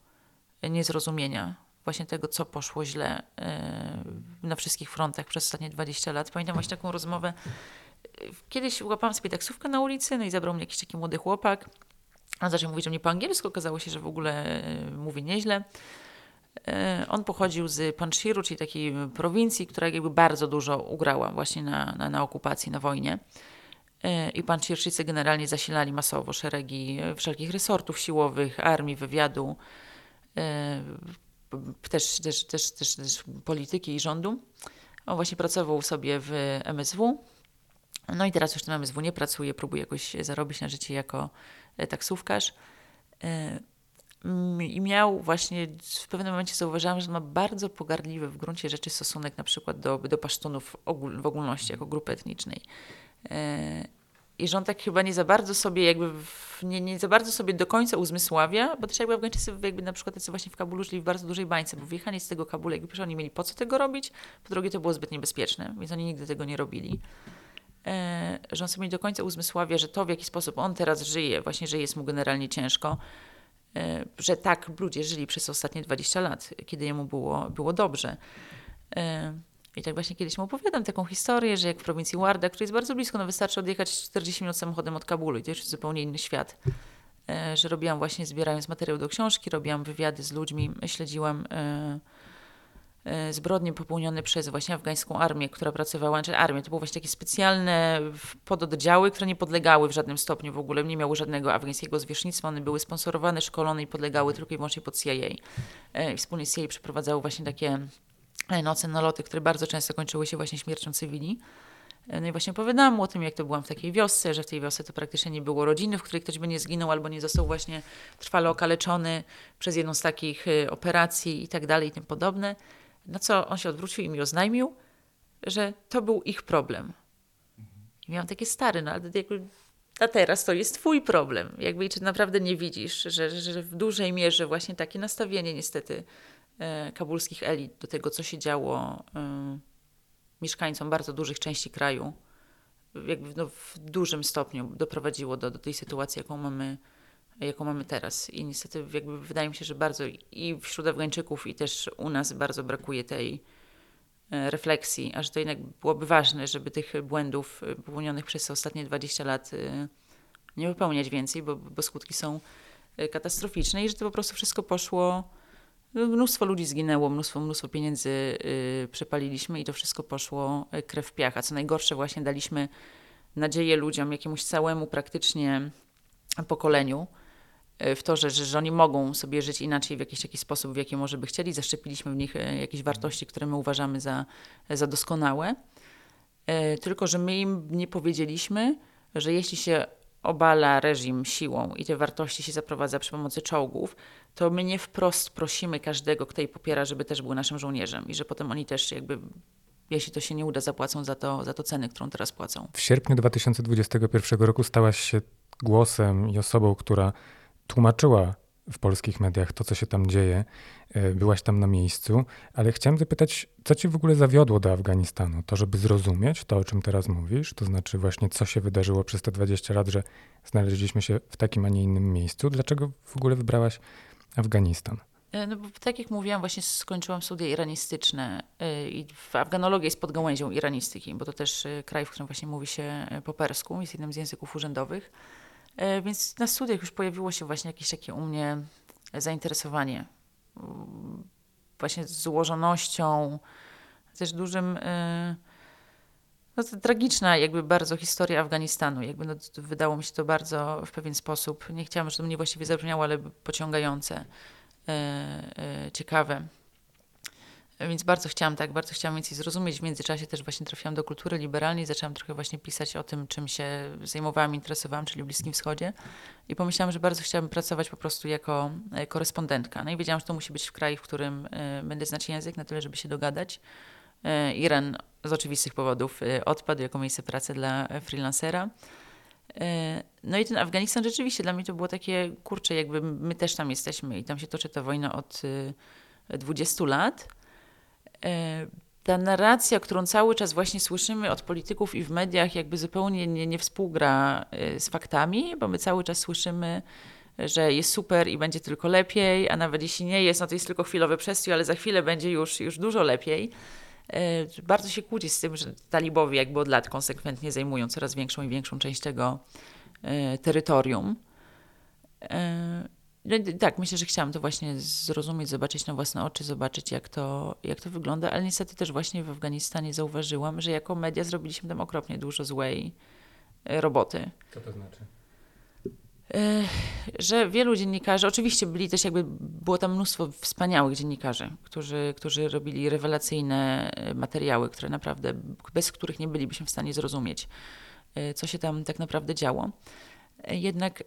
niezrozumienia właśnie tego, co poszło źle e, na wszystkich frontach przez ostatnie 20 lat. Pamiętam właśnie taką rozmowę. Kiedyś łapałam sobie taksówkę na ulicy, no i zabrał mnie jakiś taki młody chłopak. On zaczął mówić do mnie po angielsku, okazało się, że w ogóle e, mówi nieźle. E, on pochodził z Panshiru, czyli takiej prowincji, która jakby bardzo dużo ugrała właśnie na, na, na okupacji, na wojnie. I Panshirczycy generalnie zasilali masowo szeregi wszelkich resortów siłowych, armii, wywiadu, też, też, też, też, też polityki i rządu. On właśnie pracował sobie w MSW. No i teraz już w tym MSW nie pracuje, próbuje jakoś zarobić na życie jako E, taksówkarz. E, I miał właśnie, w pewnym momencie zauważyłam, że ma bardzo pogardliwy w gruncie rzeczy stosunek na przykład do, do pasztunów w ogólności, jako grupy etnicznej. I on tak chyba nie za bardzo sobie jakby, nie, nie za bardzo sobie do końca uzmysławia, bo też jakby Afgańczycy jakby na przykład tacy właśnie w Kabulu żyli w bardzo dużej bańce, bo wyjechanie z tego Kabulu, jakby oni mieli po co tego robić, po drugie to było zbyt niebezpieczne, więc oni nigdy tego nie robili. E, on sobie nie do końca uzmysławia, że to, w jaki sposób on teraz żyje, właśnie, że jest mu generalnie ciężko, e, że tak ludzie żyli przez ostatnie 20 lat, kiedy jemu było, było dobrze. E, I tak właśnie kiedyś mu opowiadam taką historię, że jak w prowincji Warda, który jest bardzo blisko, no wystarczy odjechać 40 minut samochodem od Kabulu i to jest zupełnie inny świat. Że robiłam właśnie, zbierając materiał do książki, robiłam wywiady z ludźmi, śledziłam E, zbrodnie popełnione przez właśnie afgańską armię, która pracowała, czy armię, to były właśnie takie specjalne pododdziały, które nie podlegały w żadnym stopniu w ogóle, nie miały żadnego afgańskiego zwierzchnictwa, one były sponsorowane, szkolone i podlegały tylko i wyłącznie pod CIA. E, wspólnie z CIA przeprowadzały właśnie takie e, noce naloty, które bardzo często kończyły się właśnie śmiercią cywili. No i właśnie opowiadałam o tym, jak to byłam w takiej wiosce, że w tej wiosce to praktycznie nie było rodziny, w której ktoś by nie zginął albo nie został właśnie trwale okaleczony przez jedną z takich operacji i tak dalej i tym podobne. Na co on się odwrócił i mi oznajmił, że to był ich problem. I miałam takie stary, no ale jakby, a teraz to jest twój problem. Jakby czy naprawdę nie widzisz, że, że w dużej mierze właśnie takie nastawienie niestety e, kabulskich elit do tego, co się działo e, mieszkańcom bardzo dużych części kraju, jakby no, w dużym stopniu doprowadziło do, do tej sytuacji, jaką mamy jaką mamy teraz. I niestety jakby wydaje mi się, że bardzo i wśród Afgańczyków, i też u nas bardzo brakuje tej e, refleksji, a że to jednak byłoby ważne, żeby tych błędów e, popełnionych przez ostatnie 20 lat e, nie wypełniać więcej, bo, bo skutki są katastroficzne i że to po prostu wszystko poszło. Mnóstwo ludzi zginęło, mnóstwo, mnóstwo pieniędzy przepaliliśmy i to wszystko poszło krew w piach. A co najgorsze, właśnie daliśmy nadzieję ludziom, jakiemuś całemu praktycznie pokoleniu, E, w to, że, że oni mogą sobie żyć inaczej w jakiś taki sposób, w jaki może by chcieli. Zaszczepiliśmy w nich jakieś wartości, które my uważamy za, za doskonałe. Tylko, że my im nie powiedzieliśmy, że jeśli się obala reżim siłą i te wartości się zaprowadza przy pomocy czołgów, to my nie wprost prosimy każdego, kto jej popiera, żeby też był naszym żołnierzem i że potem oni też jakby jeśli to się nie uda, zapłacą za to, za to cenę, którą teraz płacą. W sierpniu 2021 roku stałaś się głosem i osobą, która tłumaczyła w polskich mediach to, co się tam dzieje. E, byłaś tam na miejscu, ale chciałem zapytać, co ci w ogóle zawiodło do Afganistanu? To, żeby zrozumieć to, o czym teraz mówisz, to znaczy właśnie, co się wydarzyło przez te 20 lat, że znaleźliśmy się w takim, a nie innym miejscu. Dlaczego w ogóle wybrałaś Afganistan? E, no bo tak jak mówiłam, właśnie skończyłam studia iranistyczne e, i afganologia jest pod gałęzią iranistyki, bo to też kraj, w którym właśnie mówi się po persku, jest jednym z języków urzędowych. E, więc na studiach już pojawiło się właśnie jakieś takie u mnie zainteresowanie właśnie złożonością, też dużym, e, no to tragiczna jakby bardzo historia Afganistanu. Jakby no, wydało mi się to bardzo w pewien sposób, nie chciałam, żeby to mnie właściwie zabrzmiało, ale pociągające, e, ciekawe. Więc bardzo chciałam tak, bardzo chciałam więcej zrozumieć. W międzyczasie też właśnie trafiłam do kultury liberalnej, zaczęłam trochę właśnie pisać o tym, czym się zajmowałam, interesowałam, czyli Bliskim Wschodzie. I pomyślałam, że bardzo chciałabym pracować po prostu jako e, korespondentka. No i wiedziałam, że to musi być w kraju, w którym y, będę znać język na tyle, żeby się dogadać. Y, Iran z oczywistych powodów odpadł jako miejsce pracy dla freelancera. No i ten Afganistan rzeczywiście dla mnie to było takie, kurcze, jakby my też tam jesteśmy i tam się toczy ta wojna od 20 lat. E, ta narracja, którą cały czas właśnie słyszymy od polityków i w mediach, jakby zupełnie nie, nie współgra e, z faktami, bo my cały czas słyszymy, że jest super i będzie tylko lepiej, a nawet jeśli nie jest, no to jest tylko chwilowy przestój, ale za chwilę będzie już, już dużo lepiej. E, bardzo się kłóci z tym, że talibowie jakby od lat konsekwentnie zajmują coraz większą i większą część tego terytorium. No, tak, myślę, że chciałam to właśnie zrozumieć, zobaczyć na własne oczy, zobaczyć jak to, jak to wygląda, ale niestety też właśnie w Afganistanie zauważyłam, że jako media zrobiliśmy tam okropnie dużo złej e, roboty. Co to znaczy? E, że wielu dziennikarzy, oczywiście byli też jakby, było tam mnóstwo wspaniałych dziennikarzy, którzy, którzy robili rewelacyjne e, materiały, które naprawdę, bez których nie bylibyśmy w stanie zrozumieć, co się tam tak naprawdę działo. Jednak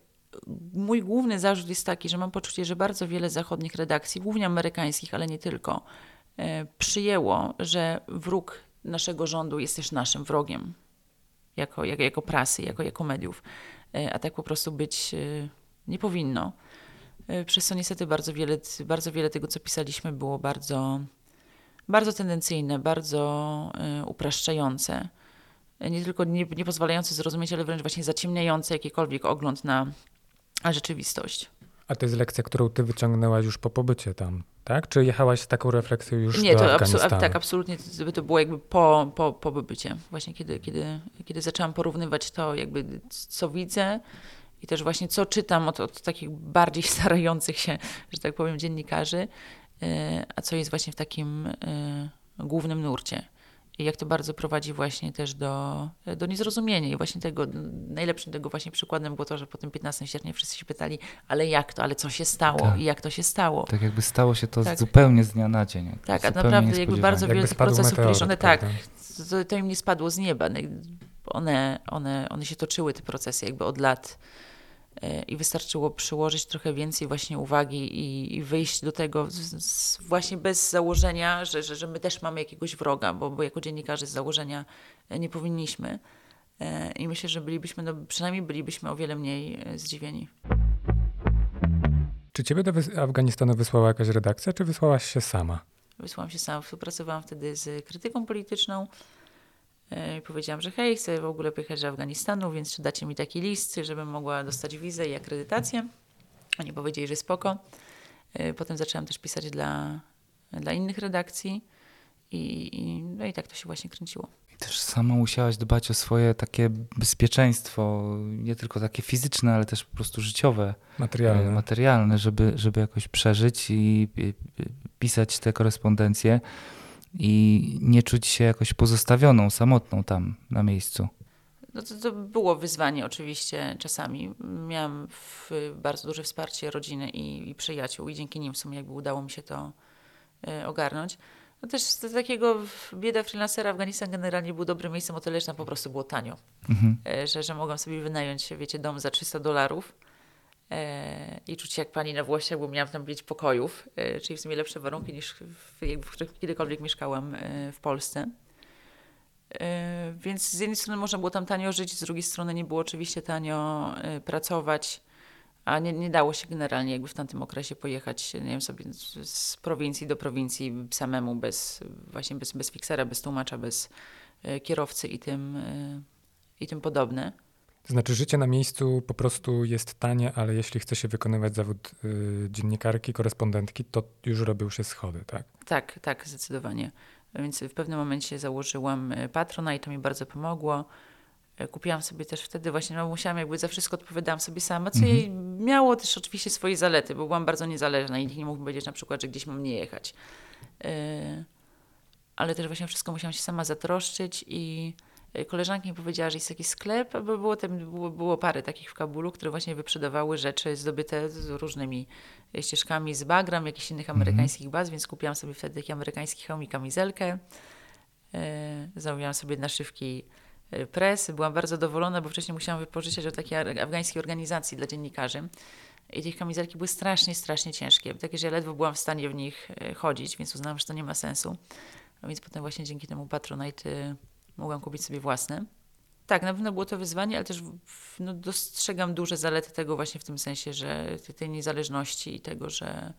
mój główny zarzut jest taki, że mam poczucie, że bardzo wiele zachodnich redakcji, głównie amerykańskich, ale nie tylko, e, przyjęło, że wróg naszego rządu jest też naszym wrogiem, jako, jako, jako prasy, jako, jako mediów. E, a tak po prostu być e, nie powinno. Przez co niestety bardzo wiele, bardzo wiele tego, co pisaliśmy, było bardzo, bardzo tendencyjne, bardzo upraszczające. Nie tylko nie, nie pozwalające zrozumieć, ale wręcz właśnie zaciemniające jakikolwiek ogląd na rzeczywistość. A to jest lekcja, którą ty wyciągnęłaś już po pobycie tam, tak? Czy jechałaś z taką refleksją już Nie, do to Afganistanu? tak, absolutnie to, to było jakby po, po, po pobycie. Właśnie kiedy, kiedy, kiedy zaczęłam porównywać to jakby co widzę i też właśnie co czytam od, od takich bardziej starających się, że tak powiem, dziennikarzy, e, a co jest właśnie w takim e, głównym nurcie. I jak to bardzo prowadzi właśnie też do, do niezrozumienia. I właśnie tego, najlepszym tego właśnie przykładem było to, że po tym 15 sierpnia wszyscy się pytali, ale jak to, ale co się stało tak. i jak to się stało. Tak jakby stało się to tak. zupełnie z dnia na dzień. Tak, a naprawdę jakby bardzo wiele tych procesów, meteoryt, one tak, to, to, im nie spadło z nieba. One, one, one się toczyły, te procesy jakby od lat i wystarczyło przyłożyć trochę więcej właśnie uwagi i, i wyjść do tego z, z właśnie bez założenia, że, że, że my też mamy jakiegoś wroga, bo, bo jako dziennikarze z założenia e, nie powinniśmy. E, I myślę, że bylibyśmy, no przynajmniej bylibyśmy o wiele mniej e, zdziwieni. Czy ciebie do Afganistanu wysłała jakaś redakcja, czy wysłałaś się sama? Wysłałam się sama. Współpracowałam wtedy z krytyką polityczną. E, powiedziałam, że hej, chcę w ogóle pojechać do Afganistanu, więc czy dacie mi taki list, żebym mogła dostać wizę i akredytację. Oni powiedzieli, że spoko. E, potem zaczęłam też pisać dla, dla innych redakcji i, i, no i tak to się właśnie kręciło. I też sama musiałaś dbać o swoje takie bezpieczeństwo, nie tylko takie fizyczne, ale też po prostu życiowe. Materialne. E, materialne, żeby, żeby jakoś przeżyć i pisać te korespondencje i nie czuć się jakoś pozostawioną, samotną tam na miejscu. No to, to było wyzwanie oczywiście czasami. Miałam bardzo duże wsparcie rodziny i, i, przyjaciół i dzięki nim w sumie jakby udało mi się to y, ogarnąć. No też z takiego bieda freelancera Afganistan generalnie był dobrym miejscem, o tyle, że tam po prostu było tanio. Mhm. Y, że, że mogłam sobie wynająć, wiecie, dom za 300 dolarów E, i czuć się jak pani na Włościach, bo miałam tam pięć pokojów, e, czyli w sumie lepsze warunki niż w, w których kiedykolwiek mieszkałam e, w Polsce. Więc z jednej strony można było tam tanio żyć, z drugiej strony nie było oczywiście tanio pracować, a nie, nie dało się generalnie jakby w tamtym okresie pojechać, nie wiem, sobie z prowincji do prowincji samemu, bez, właśnie bez, bez fiksera, bez tłumacza, bez kierowcy i tym, i tym podobne. To znaczy, życie na miejscu po prostu jest tanie, ale jeśli chce się wykonywać zawód y, dziennikarki, korespondentki, to już robią się schody, tak? Tak, tak, zdecydowanie. Więc w pewnym momencie założyłam y, patrona i to mi bardzo pomogło. Y, kupiłam sobie też wtedy właśnie, no musiałam jakby za wszystko odpowiadałam sobie sama, co mhm. jej miało też oczywiście swoje zalety, bo byłam bardzo niezależna i nikt nie mógł powiedzieć na przykład, że gdzieś mam nie jechać. Yy, ale też właśnie wszystko musiałam się sama zatroszczyć i koleżanka mi powiedziała, że jest jakiś sklep, bo było, tam, było, było parę takich w Kabulu, które właśnie wyprzedawały rzeczy zdobyte z różnymi ścieżkami z Bagram, jakichś innych amerykańskich baz, więc kupiłam sobie wtedy taki amerykański hełm i kamizelkę. E, zamówiłam sobie naszywki press. Byłam bardzo zadowolona, bo wcześniej musiałam wypożyczać od takiej afgańskiej organizacji dla dziennikarzy. I te kamizelki były strasznie, strasznie ciężkie. Takie, że ja ledwo byłam w stanie w nich chodzić, więc uznałam, że to nie ma sensu. A więc potem właśnie dzięki temu Patronite mogłam kupić sobie własne. Tak, na pewno było to wyzwanie, ale też no, dostrzegam duże zalety tego właśnie w tym sensie, że tej niezależności i tego, że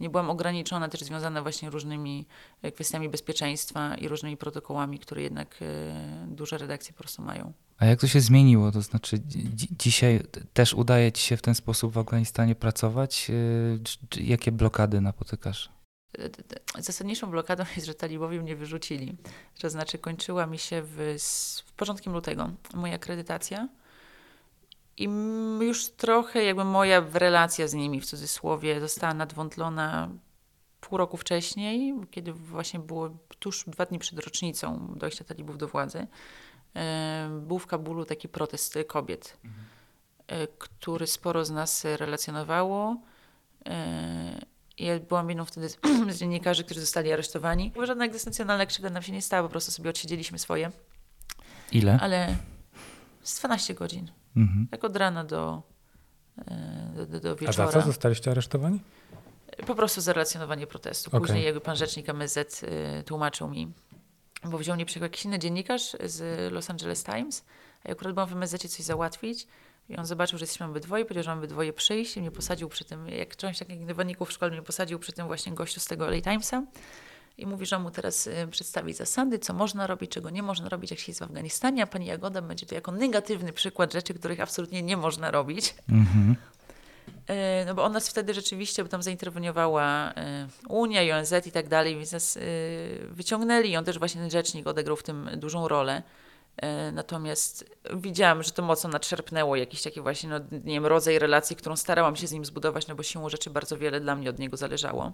nie byłam ograniczona, też związana właśnie różnymi e, kwestiami bezpieczeństwa i różnymi protokołami, które jednak e, duże redakcje po prostu mają. A jak to się zmieniło? To znaczy, dzisiaj też udaje ci się w ten sposób w Afganistanie pracować? E, jakie blokady napotykasz? Zasadniczą blokadą jest, że talibowie mnie wyrzucili. To znaczy, kończyła mi się w, w początkiem lutego moja akredytacja. I już trochę jakby moja relacja z nimi, w cudzysłowie, została nadwątlona pół roku wcześniej, kiedy właśnie było tuż dwa dni przed rocznicą dojścia talibów do władzy. Był w Kabulu taki protest kobiet, mhm. który sporo z nas relacjonowało. Ja byłam jedną wtedy z dziennikarzy, którzy zostali aresztowani. Żadna egzystencjonalna krzywda nam się nie stała, po prostu sobie odsiedzieliśmy swoje. Ile? Ale z 12 godzin. Mhm. Tak od rana do, e, do, do, wieczora. A za co zostaliście aresztowani? Po prostu za relacjonowanie protestu. Później okay. jakby pan rzecznik MSZ y, tłumaczył mi, bo wziął mnie jakiś inny dziennikarz z Los Angeles Times, a ja akurat byłam w MSZ coś załatwić i on zobaczył, że jesteśmy obydwoje, powiedział, że mamy obydwoje przyjść i mnie posadził przy tym, jak część takich niewolników w szkole mnie posadził przy tym właśnie gościu z tego LA Timesa i mówi, że mu teraz y, przedstawi zasady, co można robić, czego nie można robić, jak się jest w Afganistanie, a pani Jagoda będzie to jako negatywny przykład rzeczy, których absolutnie nie można robić. Mhm. Y, no bo on nas wtedy rzeczywiście, bo tam zainterweniowała y, Unia ONZ i tak dalej, więc nas wyciągnęli i on też właśnie ten rzecznik odegrał w tym dużą rolę. E, natomiast widziałam, że to mocno nadszerpnęło jakiś taki właśnie, no, nie wiem, rodzaj relacji, którą starałam się z nim zbudować, no bo siłą rzeczy bardzo wiele dla mnie od niego zależało.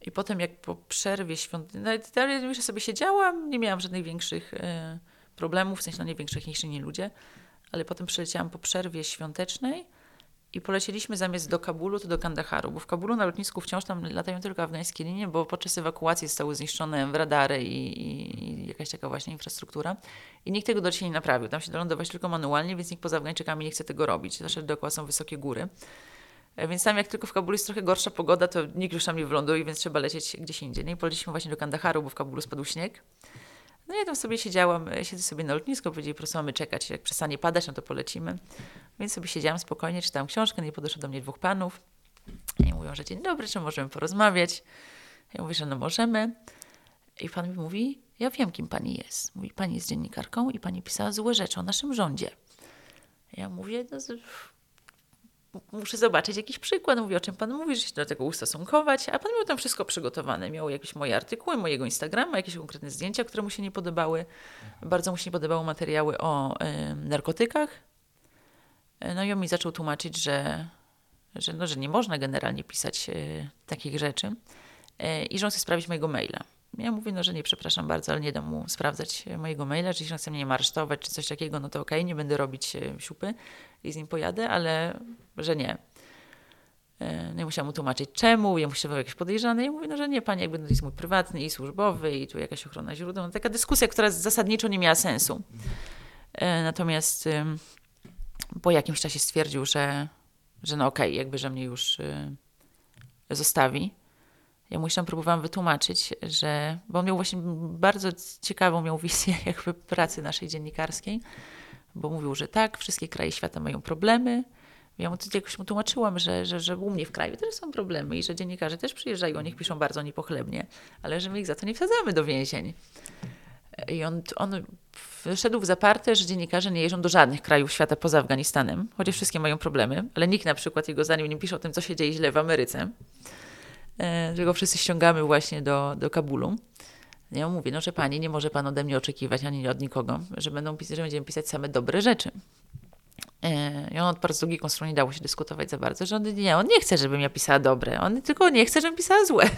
I potem jak po przerwie świątecznej, no, już sobie siedziałam, nie miałam żadnych większych y, problemów, w sensie no nie większych niż inni ludzie, ale potem przyleciałam po przerwie świątecznej i polecieliśmy zamiast do Kabulu, to do Kandaharu, bo w Kabulu na lotnisku wciąż tam latają tylko afgańskie linie, bo podczas ewakuacji zostały zniszczone radary i, i, jakaś taka właśnie infrastruktura. I nikt tego do dzisiaj nie naprawił. Tam się da lądować tylko manualnie, więc nikt poza Afgańczykami nie chce tego robić. Zawsze dookoła są wysokie góry. E, więc tam jak tylko w Kabulu jest trochę gorsza pogoda, to nikt już tam nie wyląduje, więc trzeba lecieć gdzieś indziej. No i poleciliśmy właśnie do Kandaharu, bo w Kabulu spadł śnieg. No ja tam sobie siedziałam, e, siedzę sobie na lotnisku, powiedzieli po prostu mamy czekać, jak przestanie padać, no to polecimy. Więc sobie siedziałam spokojnie, czytałam książkę, i podeszło do mnie dwóch panów. I mówią, że dzień dobry, czy możemy porozmawiać? Ja mówię, że no możemy. I pan mi mówi, ja wiem, kim pani jest. Mówi, pani jest dziennikarką i pani pisała złe rzeczy o naszym rządzie. Ja mówię, no, muszę zobaczyć jakiś przykład. Mówi, o czym pan mówi, że się do tego ustosunkować. A pan miał tam wszystko przygotowane. Miał jakieś moje artykuły, mojego Instagrama, jakieś konkretne zdjęcia, które mu się nie podobały. Bardzo mu się nie podobały materiały o y, narkotykach. E, no i on mi zaczął tłumaczyć, że, że, no, że nie można generalnie pisać y, takich rzeczy y, i że on chce mojego maila. Ja mówię, no, że nie, przepraszam bardzo, ale nie dam mu sprawdzać mojego maila, że jeśli chce mnie aresztować czy coś takiego, no to okej, okay, nie będę robić siupy i z nim pojadę, ale że nie. E, no i musiałam mu tłumaczyć czemu, ja musiał jakieś podejrzane i mówię, no że nie, panie, jakby to jest mój prywatny i służbowy i tu jakaś ochrona źródeł. No, taka dyskusja, która zasadniczo nie miała sensu. E, natomiast po jakimś czasie stwierdził, że, że no okej, okay, jakby, że mnie już zostawi. Ja mu się próbowałam wytłumaczyć, że, bo on miał właśnie bardzo ciekawą miał wizję jakby pracy naszej dziennikarskiej, bo mówił, że tak, wszystkie kraje świata mają problemy. Ja mu jakoś mu tłumaczyłam, że, że, że u mnie w kraju też są problemy i że dziennikarze też przyjeżdżają, niech piszą bardzo niepochlebnie, ale że my ich za to nie wsadzamy do więzień. I on, on wszedł w zaparte, że dziennikarze nie jeżdżą do żadnych krajów świata poza Afganistanem, chociaż wszystkie mają problemy, ale nikt na przykład jego zdaniem nie pisze o tym, co się dzieje źle w Ameryce. Dlatego wszyscy ściągamy właśnie do, do Kabulu. Ja mówię, no, że pani nie może pan ode mnie oczekiwać, ani od nikogo, że, będą że będziemy pisać same dobre rzeczy. E, I on od bardzo długiej stronie nie dało się dyskutować za bardzo, że on nie, on nie chce, żebym ja pisała dobre, on tylko nie chce, żebym pisała złe.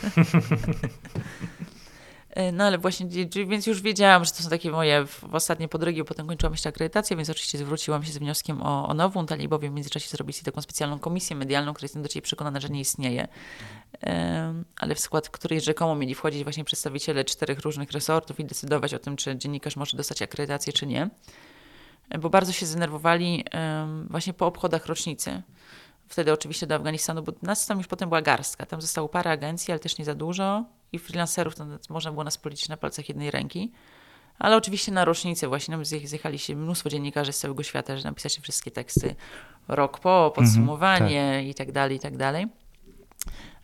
E, no ale właśnie, więc już wiedziałam, że to są takie moje ostatnie podrygi, potem kończyłam jeszcze akredytację, więc oczywiście zwróciłam się z wnioskiem o, o nową talibowiem w międzyczasie zrobili taką specjalną komisję medialną, która jestem do dzisiaj przekonana, że nie istnieje, ale w skład której rzekomo mieli wchodzić właśnie przedstawiciele czterech różnych resortów i decydować o tym, czy dziennikarz może dostać akredytację, czy nie. Bo bardzo się zdenerwowali właśnie po obchodach rocznicy wtedy oczywiście do Afganistanu, bo nas tam już potem była garstka. Tam zostało parę agencji, ale też nie za dużo i freelancerów to można było nas policzyć na palcach jednej ręki. Ale oczywiście na rocznicę właśnie nam zjechali się mnóstwo dziennikarzy z całego świata, że napisać wszystkie teksty rok po, podsumowanie mm -hmm, tak. i tak dalej, i tak dalej.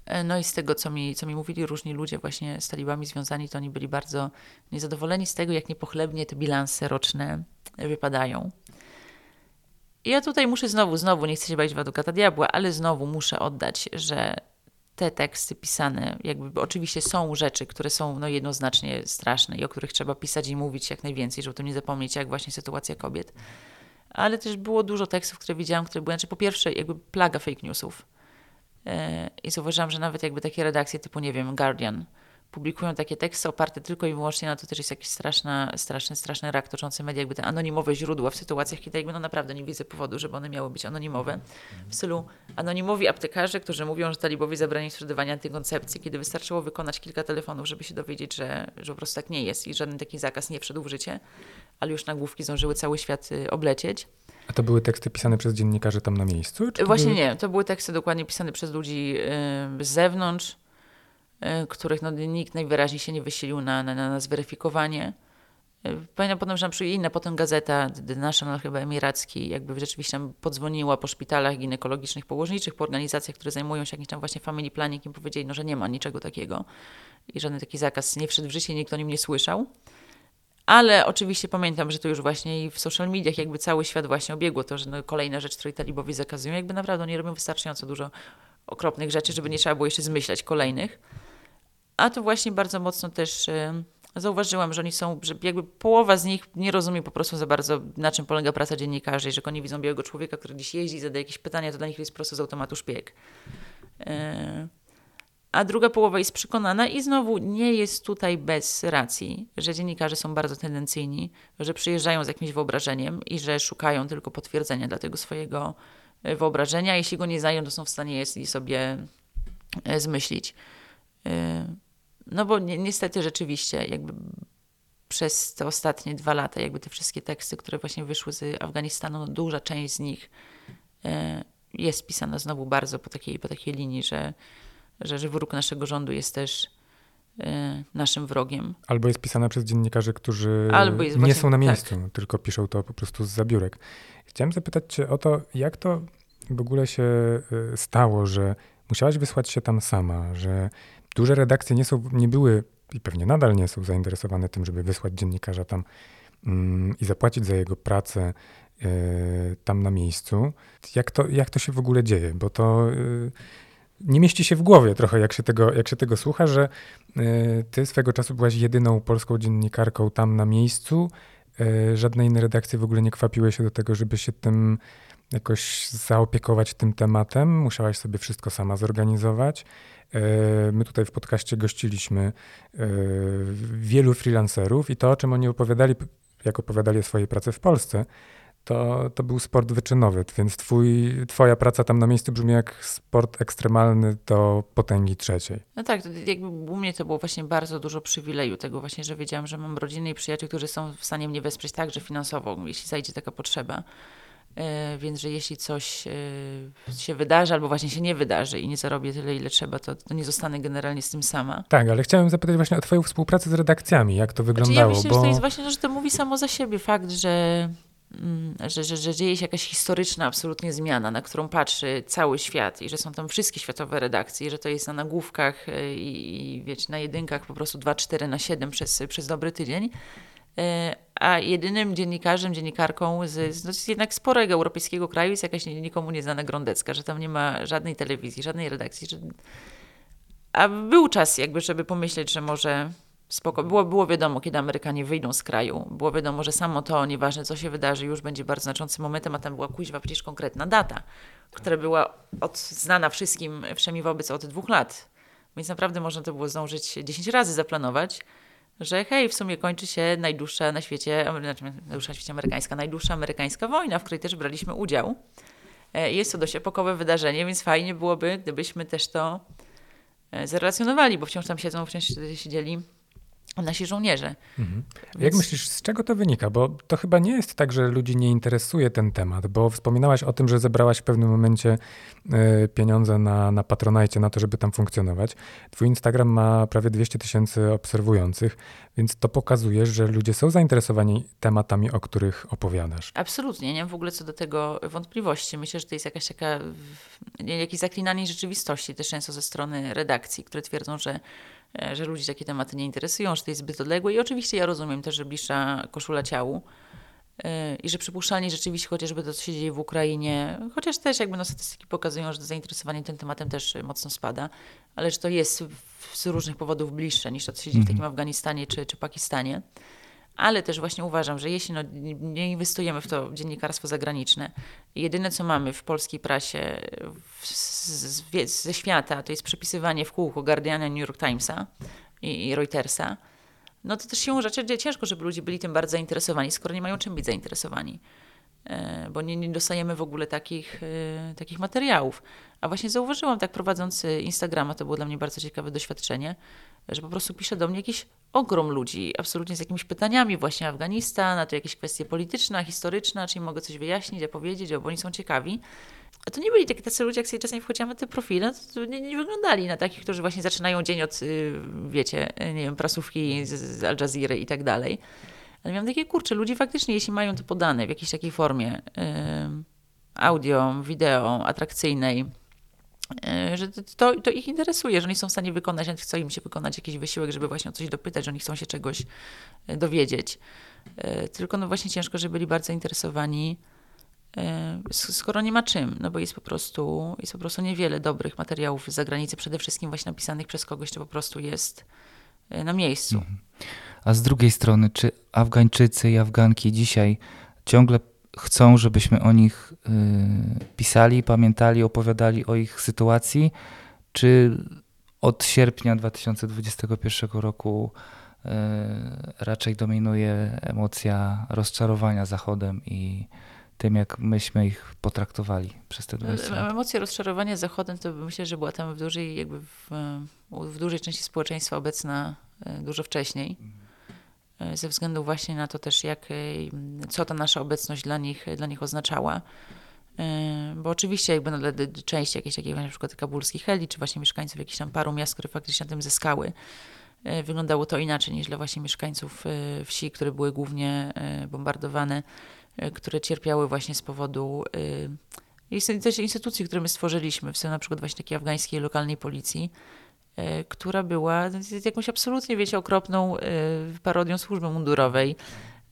E, no i z tego, co mi, co mi mówili różni ludzie właśnie z talibami związani, to oni byli bardzo niezadowoleni z tego, jak niepochlebnie te bilanse roczne wypadają. I ja tutaj muszę znowu, znowu, nie chcę się bawić w adwokata diabła, ale znowu muszę oddać, że te teksty pisane, jakby oczywiście są rzeczy, które są no, jednoznacznie straszne i o których trzeba pisać i mówić jak najwięcej, żeby o tym nie zapomnieć, jak właśnie sytuacja kobiet. Ale też było dużo tekstów, które widziałam, które były, znaczy po pierwsze jakby plaga fake newsów. Yy, I zauważyłam, że nawet jakby takie redakcje typu, nie wiem, Guardian, publikują takie teksty oparte tylko i wyłącznie na to, też jest jakiś straszna, straszny, straszny rak toczący media, jakby te anonimowe źródła w sytuacjach, kiedy jakby no naprawdę nie widzę powodu, żeby one miały być anonimowe. W stylu anonimowi aptekarze, którzy mówią, że talibowie zabrali sprzedawania antykoncepcji, kiedy wystarczyło wykonać kilka telefonów, żeby się dowiedzieć, że, że po prostu tak nie jest i żaden taki zakaz nie wszedł w życie, ale już nagłówki zdążyły cały świat y, oblecieć. A to były teksty pisane przez dziennikarzy tam na miejscu? Właśnie były... nie. To były teksty dokładnie pisane przez ludzi yy, z zewnątrz, których no, nikt najwyraźniej się nie wysilił na, na, na zweryfikowanie. E, pamiętam potem, że na inna potem gazeta, The National chyba emiracki, jakby rzeczywiście podzwoniła po szpitalach ginekologicznych, położniczych, po organizacjach, które zajmują się jakimś tam właśnie family planning i powiedzieli, no, że nie ma niczego takiego i żaden taki zakaz nie wszedł w życie, nikt o nim nie słyszał. Ale oczywiście pamiętam, że to już właśnie i w social mediach jakby cały świat właśnie obiegło to, że no kolejna rzecz, której talibowie zakazują, jakby naprawdę nie robią wystarczająco dużo okropnych rzeczy, żeby nie trzeba było jeszcze zmyślać kolejnych. A to właśnie bardzo mocno też zauważyłam, że oni są, że jakby połowa z nich nie rozumie po prostu za bardzo, na czym polega praca dziennikarzy. Że oni widzą białego człowieka, który gdzieś jeździ, zadaje jakieś pytania, to dla nich jest po prostu z automatu szpieg. E, a druga połowa jest przekonana i znowu nie jest tutaj bez racji, że dziennikarze są bardzo tendencyjni, że przyjeżdżają z jakimś wyobrażeniem i że szukają tylko potwierdzenia dla tego swojego e, wyobrażenia. Jeśli go nie znają, to są w stanie je sobie zmyślić. No bo ni niestety rzeczywiście jakby przez te ostatnie dwa lata, jakby te wszystkie teksty, które właśnie wyszły z Afganistanu, no duża część z nich e, jest pisana znowu bardzo po takiej, po takiej linii, że, że, że wróg naszego rządu jest też e, naszym wrogiem. Albo jest pisana przez dziennikarzy, którzy nie właśnie, są na miejscu, tak. tylko piszą to po prostu z zabiórek. Chciałem zapytać Cię o to, jak to w ogóle się e, stało, że musiałaś wysłać się tam sama, że duże redakcje nie, są, nie były i pewnie nadal nie są zainteresowane tym, żeby wysłać dziennikarza tam mm, i zapłacić za jego pracę y, tam na miejscu. Jak to, jak to się w ogóle dzieje? Bo to y, nie mieści się w głowie trochę, jak się tego, jak się tego słucha, że y, ty swego czasu byłaś jedyną polską dziennikarką tam na miejscu. Żadne inne redakcje w ogóle nie kwapiły się do tego, żeby się tym jakoś zaopiekować tym tematem. Musiałaś sobie wszystko sama zorganizować. E, my tutaj w podcaście gościliśmy e, wielu freelancerów i to, o czym oni opowiadali, jak opowiadali o swojej pracy w Polsce, to, to był sport wyczynowy, więc twój, twoja praca tam na miejscu brzmi jak sport ekstremalny do potęgi trzeciej. No tak, jakby u mnie to było właśnie bardzo dużo przywileju tego właśnie, że wiedziałam, że mam rodziny i przyjaciół, którzy są w stanie mnie wesprzeć także finansowo, jeśli zajdzie taka potrzeba. E, więc, że jeśli coś e, się wydarzy, albo właśnie się nie wydarzy i nie zarobię tyle, ile trzeba, to, to nie zostanę generalnie z tym sama. Tak, ale chciałem zapytać właśnie o Twoją współpracę z redakcjami, jak to wyglądało. Znaczy ja myślę, bo... że to jest właśnie, że to mówi samo za siebie fakt, że, mm, że, że, że dzieje się jakaś historyczna absolutnie zmiana, na którą patrzy cały świat i że są tam wszystkie światowe redakcje, i że to jest na nagłówkach e, i, i wiecie, na jedynkach po prostu 2-4 na 7 przez, przez dobry tydzień a jedynym dziennikarzem, dziennikarką z, z, jednak sporego europejskiego kraju jest jakaś nikomu nieznana Grądecka, że tam nie ma żadnej telewizji, żadnej redakcji. Że... A był czas jakby, żeby pomyśleć, że może spoko. Było, było wiadomo, kiedy Amerykanie wyjdą z kraju. Było wiadomo, że samo to, nieważne co się wydarzy, już będzie bardzo znaczącym momentem, a tam była kuźwa przecież konkretna data, która była od, znana wszystkim, wszemi wobec od dwóch lat. Więc naprawdę można to było zdążyć 10 razy zaplanować że hej, w sumie kończy się najdłuższa na świecie, znaczy najdłuższa na świecie amerykańska, najdłuższa amerykańska wojna, w której też braliśmy udział. E, jest to dość epokowe wydarzenie, więc fajnie byłoby, gdybyśmy też to e, zrelacjonowali, bo wciąż tam siedzą, wciąż siedzieli nasi żołnierze. Mhm. Więc... Jak myślisz, z czego to wynika? Bo to chyba nie jest tak, że ludzi nie interesuje ten temat, bo wspominałaś o tym, że zebrałaś w pewnym momencie e, pieniądze na, na Patronite, na to, żeby tam funkcjonować. Twój Instagram ma prawie 200 tysięcy obserwujących, więc to pokazuje, że ludzie są zainteresowani tematami, o których opowiadasz. Absolutnie, nie mam w ogóle co do tego wątpliwości. Myślę, że to jest jakaś taka, jakieś zaklinanie rzeczywistości też często ze strony redakcji, które twierdzą, że że ludzi takie tematy nie interesują, że to jest zbyt odległe. I oczywiście ja rozumiem też, że bliższa koszula ciału e, i że przypuszczalnie rzeczywiście chociażby to, co się dzieje w Ukrainie, chociaż też jakby no, statystyki pokazują, że zainteresowanie tym tematem też mocno spada, ale że to jest z różnych powodów bliższe niż to, co się dzieje w takim mhm. Afganistanie czy, czy Pakistanie ale też właśnie uważam, że jeśli no, nie inwestujemy w to dziennikarstwo zagraniczne, jedyne co mamy w polskiej prasie z, z, ze świata to jest przepisywanie w kółko Guardiana, New York Timesa i, i Reutersa, no to też się rzeczy ciężko, żeby ludzie byli tym bardzo zainteresowani, skoro nie mają czym być zainteresowani. E, bo nie, nie dostajemy w ogóle takich, e, takich materiałów. A właśnie zauważyłam, tak prowadząc Instagrama, to było dla mnie bardzo ciekawe doświadczenie, że po prostu pisze do mnie jakiś ogrom ludzi, absolutnie z jakimiś pytaniami właśnie Afganistan, a to jakieś kwestie polityczne, historyczne, czy im mogę coś wyjaśnić, opowiedzieć, bo oni są ciekawi. A to nie byli takie tacy ludzie, jak sobie czasami wchodziłam na te profile, to nie, nie, wyglądali na takich, którzy właśnie zaczynają dzień od, y, wiecie, nie wiem, prasówki z, z Al Jazeera i tak dalej. Ale miałam takie, kurcze, ludzie faktycznie, jeśli mają to podane w jakiejś takiej formie, yy, audio, wideo, atrakcyjnej, że to, to, ich interesuje, że oni są w stanie wykonać, nawet chce im się wykonać jakiś wysiłek, żeby właśnie o coś dopytać, że oni chcą się czegoś yy, dowiedzieć. Yy, tylko no właśnie ciężko, żeby byli bardzo zainteresowani skoro nie ma czym, no bo jest po prostu, jest po prostu niewiele dobrych materiałów z zagranicy, przede wszystkim właśnie napisanych przez kogoś, kto po prostu jest na miejscu. Mhm. A z drugiej strony, czy Afgańczycy i Afganki dzisiaj ciągle chcą, żebyśmy o nich y, pisali, pamiętali, opowiadali o ich sytuacji, czy od sierpnia 2021 roku y, raczej dominuje emocja rozczarowania Zachodem i tym, jak myśmy ich potraktowali przez te 20 lat. Emocje rozczarowania Zachodem to myślę, że była tam w dużej, jakby w, w dużej części społeczeństwa obecna y, dużo wcześniej. E, ze względu właśnie na to też, jak, e, co ta nasza obecność dla nich, dla nich oznaczała. E, bo oczywiście jakby no, części jakiejś takiej na przykład kabulskich heli, czy właśnie mieszkańców jakichś tam paru miast, które faktycznie na tym zyskały, wyglądało to inaczej niż dla właśnie mieszkańców wsi, które były głównie bombardowane, które cierpiały właśnie z powodu też instytucji, które my stworzyliśmy, w sensie na przykład właśnie takiej afgańskiej lokalnej policji, która była jakąś absolutnie, wiecie, okropną e, parodią służby mundurowej.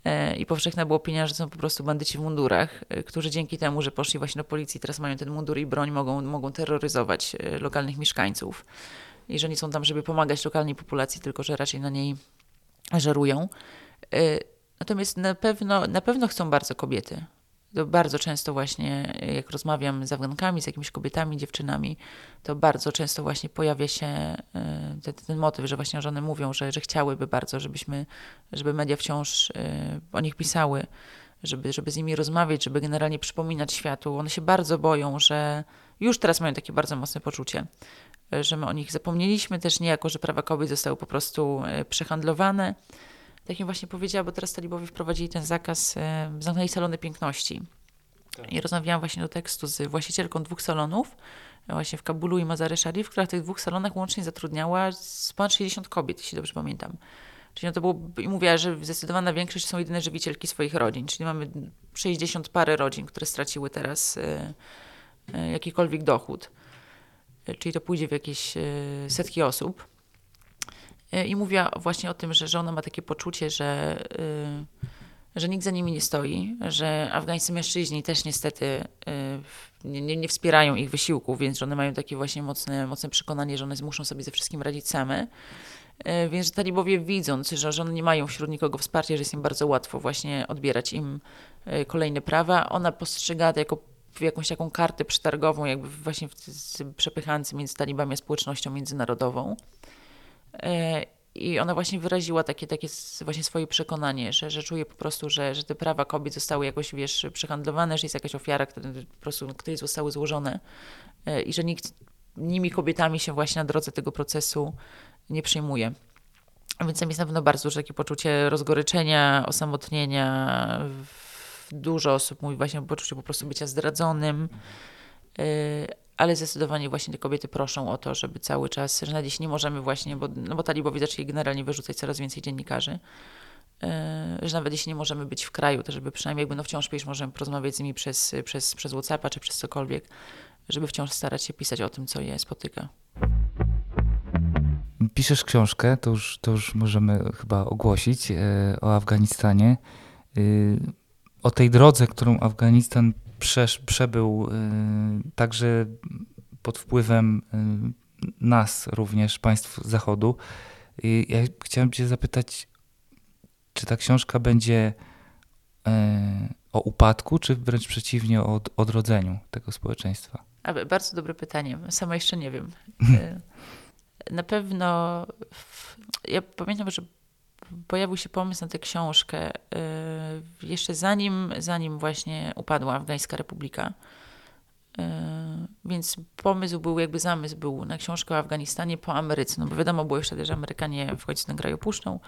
E, I powszechna było opinia, że są po prostu bandyci w mundurach, którzy dzięki temu, że poszli właśnie do policji, teraz mają ten mundur i broń, mogą, mogą terroryzować lokalnych mieszkańców. I że nie są tam, żeby pomagać lokalnej populacji, tylko że raczej na niej żerują. Natomiast na pewno, na pewno chcą bardzo kobiety. To bardzo często właśnie, jak rozmawiam z Afgankami, z jakimiś kobietami, dziewczynami, to bardzo często właśnie pojawia się e, ten, ten motyw, że właśnie żony mówią, że, że chciałyby bardzo, żebyśmy, żeby media wciąż e, o nich pisały, żeby, żeby z nimi rozmawiać, żeby generalnie przypominać światu. One się bardzo boją, że już teraz mają takie bardzo mocne poczucie, e, że my o nich zapomnieliśmy też niejako, że prawa kobiet zostały po prostu przehandlowane tak jak właśnie powiedziała, bo teraz talibowie wprowadzili ten zakaz, e, zamknęli salony piękności. Tak. I rozmawiałam właśnie do tekstu z właścicielką dwóch salonów, właśnie w Kabulu i Mazary Sharif, która w tych dwóch salonach łącznie zatrudniała ponad 60 kobiet, jeśli dobrze pamiętam. Czyli no to było, i mówiła, że zdecydowana większość są jedyne żywicielki swoich rodzin, czyli mamy 60 parę rodzin, które straciły teraz e, e, jakikolwiek dochód. Czyli to pójdzie w jakieś setki osób. E, I mówiła właśnie o tym, że żona ma takie poczucie, że, y, że nikt za nimi nie stoi, że afgańscy mężczyźni też niestety y, nie, nie, wspierają ich wysiłków, więc że one mają takie właśnie mocne, mocne przekonanie, że one muszą sobie ze wszystkim radzić same. E, więc że talibowie widząc, że, że one nie mają wśród nikogo wsparcia, że jest im bardzo łatwo właśnie odbierać im e, kolejne prawa, ona postrzega to jako jakąś taką kartę przetargową, jakby właśnie w, przepychający między talibami a społecznością międzynarodową. I ona właśnie wyraziła takie, takie właśnie swoje przekonanie, że, że czuje po prostu, że, że te prawa kobiet zostały jakoś, wiesz, przehandlowane, że jest jakaś ofiara, które po prostu, której zostały złożone e, i że nikt nimi kobietami się właśnie na drodze tego procesu nie przyjmuje. Więc tam jest na pewno bardzo duże takie poczucie rozgoryczenia, osamotnienia. Dużo osób mówi właśnie o poczuciu po prostu bycia zdradzonym, e, ale zdecydowanie właśnie te kobiety proszą o to, żeby cały czas, że na dziś nie możemy właśnie, bo, no bo talibowie zaczęli generalnie wyrzucać coraz więcej dziennikarzy, e, że nawet jeśli nie możemy być w kraju, to żeby przynajmniej jakby no wciąż przecież możemy porozmawiać z nimi przez, przez, przez Whatsappa czy przez cokolwiek, żeby wciąż starać się pisać o tym, co je spotyka. Piszesz książkę, to już, to już możemy chyba ogłosić, e, o Afganistanie. E, o tej drodze, którą Afganistan przesz, przebył y, także pod wpływem y, nas również, państw Zachodu. I ja chciałem Cię zapytać, czy ta książka będzie y, o upadku, czy wręcz przeciwnie, o odrodzeniu tego społeczeństwa? A, bardzo dobre pytanie. Sama jeszcze nie wiem. Na pewno ja pamiętam, że pojawił się pomysł na tę książkę y, jeszcze zanim, zanim właśnie upadła Afgańska Republika. Y, więc pomysł był, jakby zamysł był na książkę o Afganistanie po Ameryce, no bo wiadomo było już wtedy, że Amerykanie w końcu ten kraj opuszczą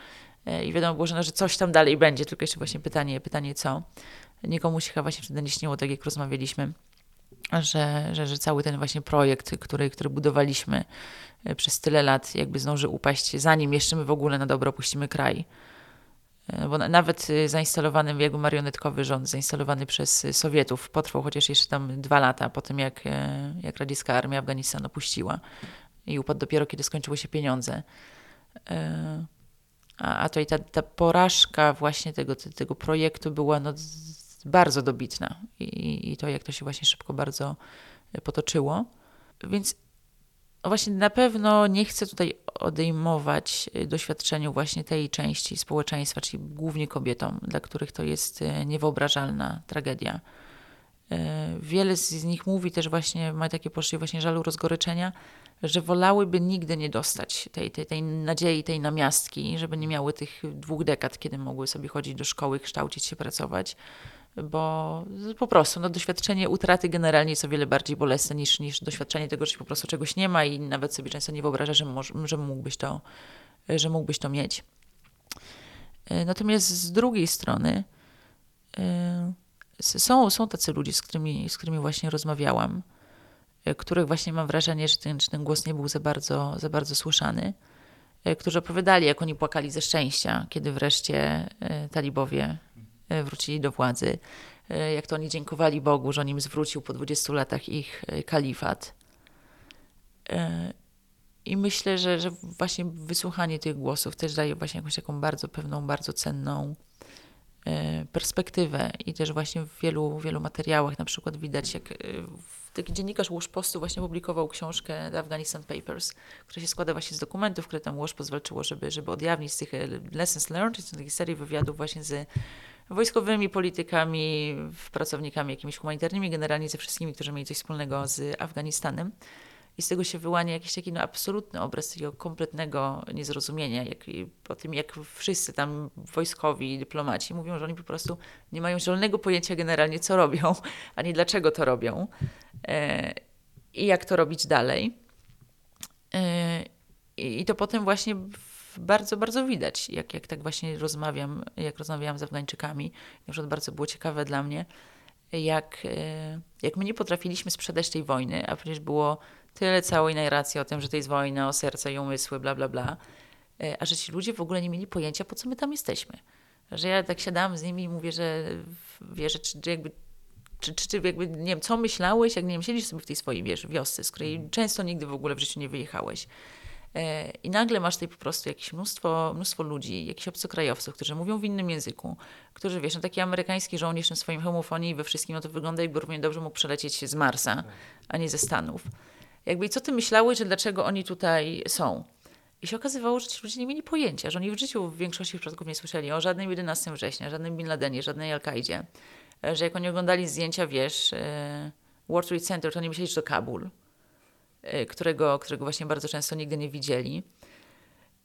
y, i wiadomo było, że, no, że coś tam dalej będzie, tylko jeszcze właśnie pytanie, pytanie co. Nikomu się chyba właśnie wtedy nie śniło, tak jak rozmawialiśmy, że, że, że cały ten właśnie projekt, który, który budowaliśmy e, przez tyle lat, jakby zdąży upaść, zanim jeszcze my w ogóle na dobro opuścimy kraj. E, bo nawet e, zainstalowany jakby marionetkowy rząd, zainstalowany przez Sowietów, potrwał chociaż jeszcze tam dwa lata po tym, jak, jak radziecka armia Afganistan opuściła i upadł dopiero, kiedy skończyły się pieniądze. A, a to i ta, ta porażka właśnie tego, tego projektu była no, bardzo dobitna I, i to, jak to się właśnie szybko bardzo e, potoczyło. Więc właśnie na pewno nie chcę tutaj odejmować e, doświadczeniu właśnie tej części społeczeństwa, czyli głównie kobietom, dla których to jest e, niewyobrażalna tragedia. Wiele z nich mówi też właśnie, ma takie poczucie właśnie żalu, rozgoryczenia, że wolałyby nigdy nie dostać tej, tej, tej nadziei, tej namiastki, żeby nie miały tych dwóch dekad, kiedy mogły sobie chodzić do szkoły, kształcić się, pracować, bo po prostu no, doświadczenie utraty generalnie jest o wiele bardziej bolesne niż, niż doświadczenie tego, że po prostu czegoś nie ma i nawet sobie często nie wyobraża, że, może, że, mógłbyś, to, że mógłbyś to mieć. E, natomiast z drugiej strony yy, są, są tacy ludzie, z którymi, z którymi właśnie rozmawiałam, yy, których właśnie mam wrażenie, że ten, że ten głos nie był za bardzo, za bardzo słyszany, którzy opowiadali, jak oni płakali ze szczęścia, kiedy wreszcie talibowie E, wrócili do władzy. E, jak to oni dziękowali Bogu, że on im zwrócił po 20 latach ich e, kalifat. I myślę, że, że właśnie wysłuchanie tych głosów też daje właśnie jakąś taką bardzo pewną, bardzo cenną perspektywę i też właśnie w wielu, wielu materiałach na przykład widać, jak taki dziennikarz Łoż Postu właśnie publikował książkę The Afghanistan Papers, która się składa właśnie z dokumentów, które tam Łoż pozwalczyło, żeby, żeby odjawnić z tych lessons learned, czyli z takiej serii wywiadów właśnie z wojskowymi politykami, pracownikami jakimiś humanitarnymi, generalnie ze wszystkimi, którzy mieli coś wspólnego z Afganistanem. I z tego się wyłania jakiś taki no, absolutny obraz takiego kompletnego niezrozumienia, jak, po tym jak wszyscy tam wojskowi, dyplomaci mówią, że oni po prostu nie mają zielonego pojęcia generalnie, co robią, ani dlaczego to robią e, i jak to robić dalej. E, I to potem właśnie bardzo, bardzo widać, jak, jak tak właśnie rozmawiam, jak rozmawiałam z Afgańczykami. Na przykład bardzo było ciekawe dla mnie, jak, e, jak my nie potrafiliśmy sprzedać tej wojny, a przecież było tyle całej narracji o tym, że to jest wojna, o serca i umysły, bla, bla, bla, e, a że ci ludzie w ogóle nie mieli pojęcia, po co my tam jesteśmy. Że ja tak siadałam z nimi i mówię, że wiesz, czy, czy jakby czy, czy, czy jakby, nie wiem, co myślałeś, jak nie wiem, siedzisz sobie w tej swojej, wiesz, wiosce, z której często nigdy w ogóle w życiu nie wyjechałeś. E, I nagle masz tutaj po prostu jakieś mnóstwo, mnóstwo ludzi, jakichś obcokrajowców, którzy mówią w innym języku, którzy, wiesz, no taki amerykański żołnierz na swoim homofonii i we wszystkim, no to wygląda jakby równie dobrze mógł przelecieć z Marsa, a nie ze Stanów. Jakby i co ty myślałeś, że dlaczego oni tutaj są? I się okazywało, że ci ludzie nie mieli pojęcia, że oni w życiu w większości przypadków nie słyszeli o żadnym 11 września, żadnym Bin Ladenie, żadnej Al-Kaidzie. E, że jak oni oglądali zdjęcia, wiesz, e, World Trade Center, to oni myśleli, że to Kabul. Y, którego, którego właśnie bardzo często nigdy nie widzieli.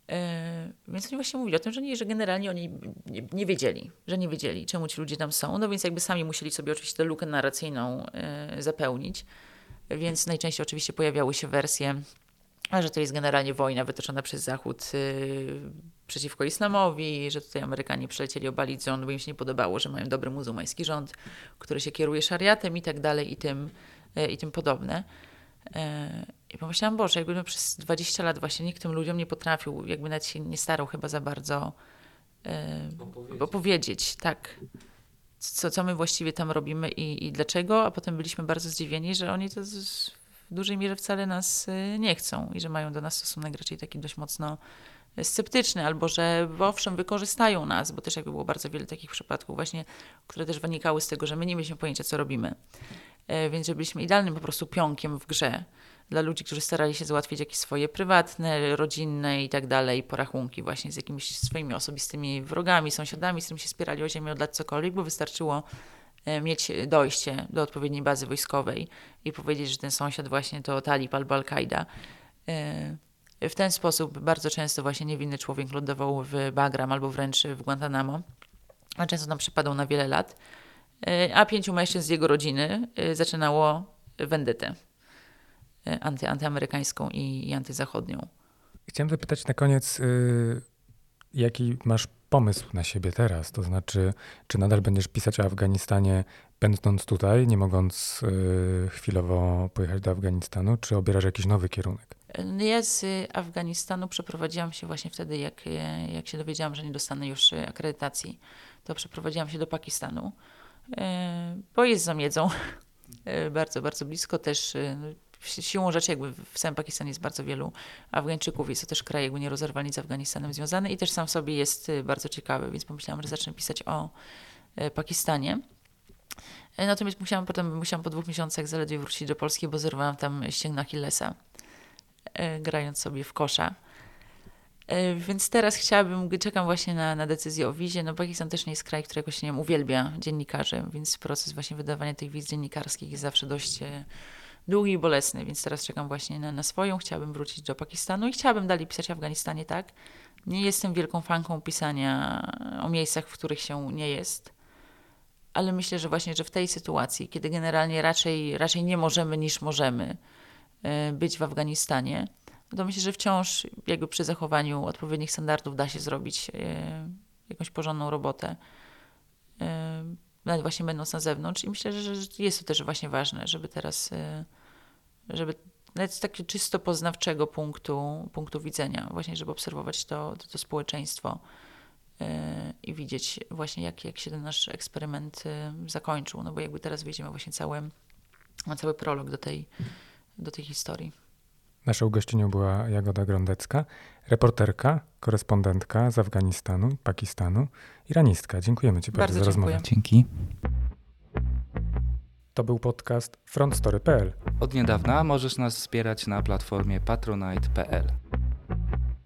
E, Więc oni właśnie mówili o tym, że, nie, że generalnie oni nie, nie wiedzieli, że nie wiedzieli, czemu ci ludzie tam są. No więc jakby sami musieli sobie oczywiście tę lukę narracyjną e, zapełnić. Więc najczęściej oczywiście pojawiały się wersje, że to jest generalnie wojna wytoczona przez Zachód przeciwko islamowi, że tutaj Amerykanie przylecieli obalić rząd, bo im się nie podobało, że mają dobry muzułmański rząd, który się kieruje szariatem i tak dalej i tym, i tym podobne. E, I pomyślałam, Boże, jakby no przez 20 lat właśnie nikt tym ludziom nie potrafił, jakby nawet się nie starał chyba za bardzo e, opowiedzieć, tak, co, co my właściwie tam robimy i, i dlaczego, a potem byliśmy bardzo zdziwieni, że oni to z, w dużej mierze wcale nas y, nie chcą i że mają do nas stosunek raczej taki dość mocno sceptyczny, albo że owszem, wykorzystają nas, bo też jakby było bardzo wiele takich przypadków właśnie, które też wynikały z tego, że my nie mieliśmy pojęcia, co robimy. E, Więc byliśmy idealnym po prostu pionkiem w grze dla ludzi, którzy starali się załatwić jakieś swoje prywatne, rodzinne i tak dalej porachunki właśnie z jakimiś swoimi osobistymi wrogami, sąsiadami, z którymi się spierali o ziemię od lat cokolwiek, bo wystarczyło e, mieć dojście do odpowiedniej bazy wojskowej i powiedzieć, że ten sąsiad właśnie to talib albo Al-Kaida. E, W ten sposób bardzo często właśnie niewinny człowiek lądował w Bagram albo wręcz w Guantanamo, a często tam przypadał na wiele lat, a pięciu mężczyzn z jego rodziny e, zaczynało wendetę e, anty, antyamerykańską i, i antyzachodnią. Chciałem zapytać na koniec, y, jaki masz pomysł na siebie teraz? To znaczy, czy nadal będziesz pisać o Afganistanie, będąc tutaj, nie mogąc y, chwilowo pojechać do Afganistanu, czy obierasz jakiś nowy kierunek? No Ja z Afganistanu przeprowadziłam się właśnie wtedy, jak, jak się dowiedziałam, że nie dostanę już akredytacji, to przeprowadziłam się do Pakistanu, e, bo jest za miedzą e, bardzo, bardzo blisko też. e, no, si- Siłą rzeczy jakby w samym Pakistanie jest bardzo wielu Afgańczyków, jest to też kraj jakby nierozerwalnie z Afganistanem związany i też sam w sobie jest e, bardzo ciekawy, więc pomyślałam, że zacznę pisać o e, Pakistanie. E, Natomiast musiałam potem, musiałam po dwóch miesiącach zaledwie wrócić do Polski, bo zerwałam tam ścięgno Achillesa e, grając sobie w kosza. E, Więc teraz chciałabym, czekam właśnie na, na decyzję o wizie. No Pakistan też nie jest kraj, który jakoś, nie wiem, uwielbia dziennikarzy, więc proces właśnie wydawania tych wiz dziennikarskich jest zawsze dość e, długi i bolesny, więc teraz czekam właśnie na, na swoją. Chciałabym wrócić do Pakistanu i chciałabym dalej pisać o Afganistanie, tak? Nie jestem wielką fanką pisania o miejscach, w których się nie jest, ale myślę, że właśnie, że w tej sytuacji, kiedy generalnie raczej, raczej nie możemy niż możemy e, być w Afganistanie, to myślę, że wciąż jakby przy zachowaniu odpowiednich standardów da się zrobić e, jakąś porządną robotę, e, nawet właśnie będąc na zewnątrz. I myślę, że, jest to też właśnie ważne, żeby teraz, e, żeby nawet z takiego czysto poznawczego punktu, punktu widzenia, właśnie żeby obserwować to, to, to społeczeństwo i widzieć właśnie, jak, jak się ten nasz eksperyment zakończył. No bo jakby teraz wyjdziemy właśnie cały, cały prolog do tej, do tej historii. Naszą gościnią była Jagoda Grondecka, reporterka, korespondentka z Afganistanu, Pakistanu, iranistka. Dziękujemy Ci bardzo, Bardzo za rozmowę. Dzięki. To był podcast frontstory.pl. Od niedawna możesz nas wspierać na platformie patronite.pl.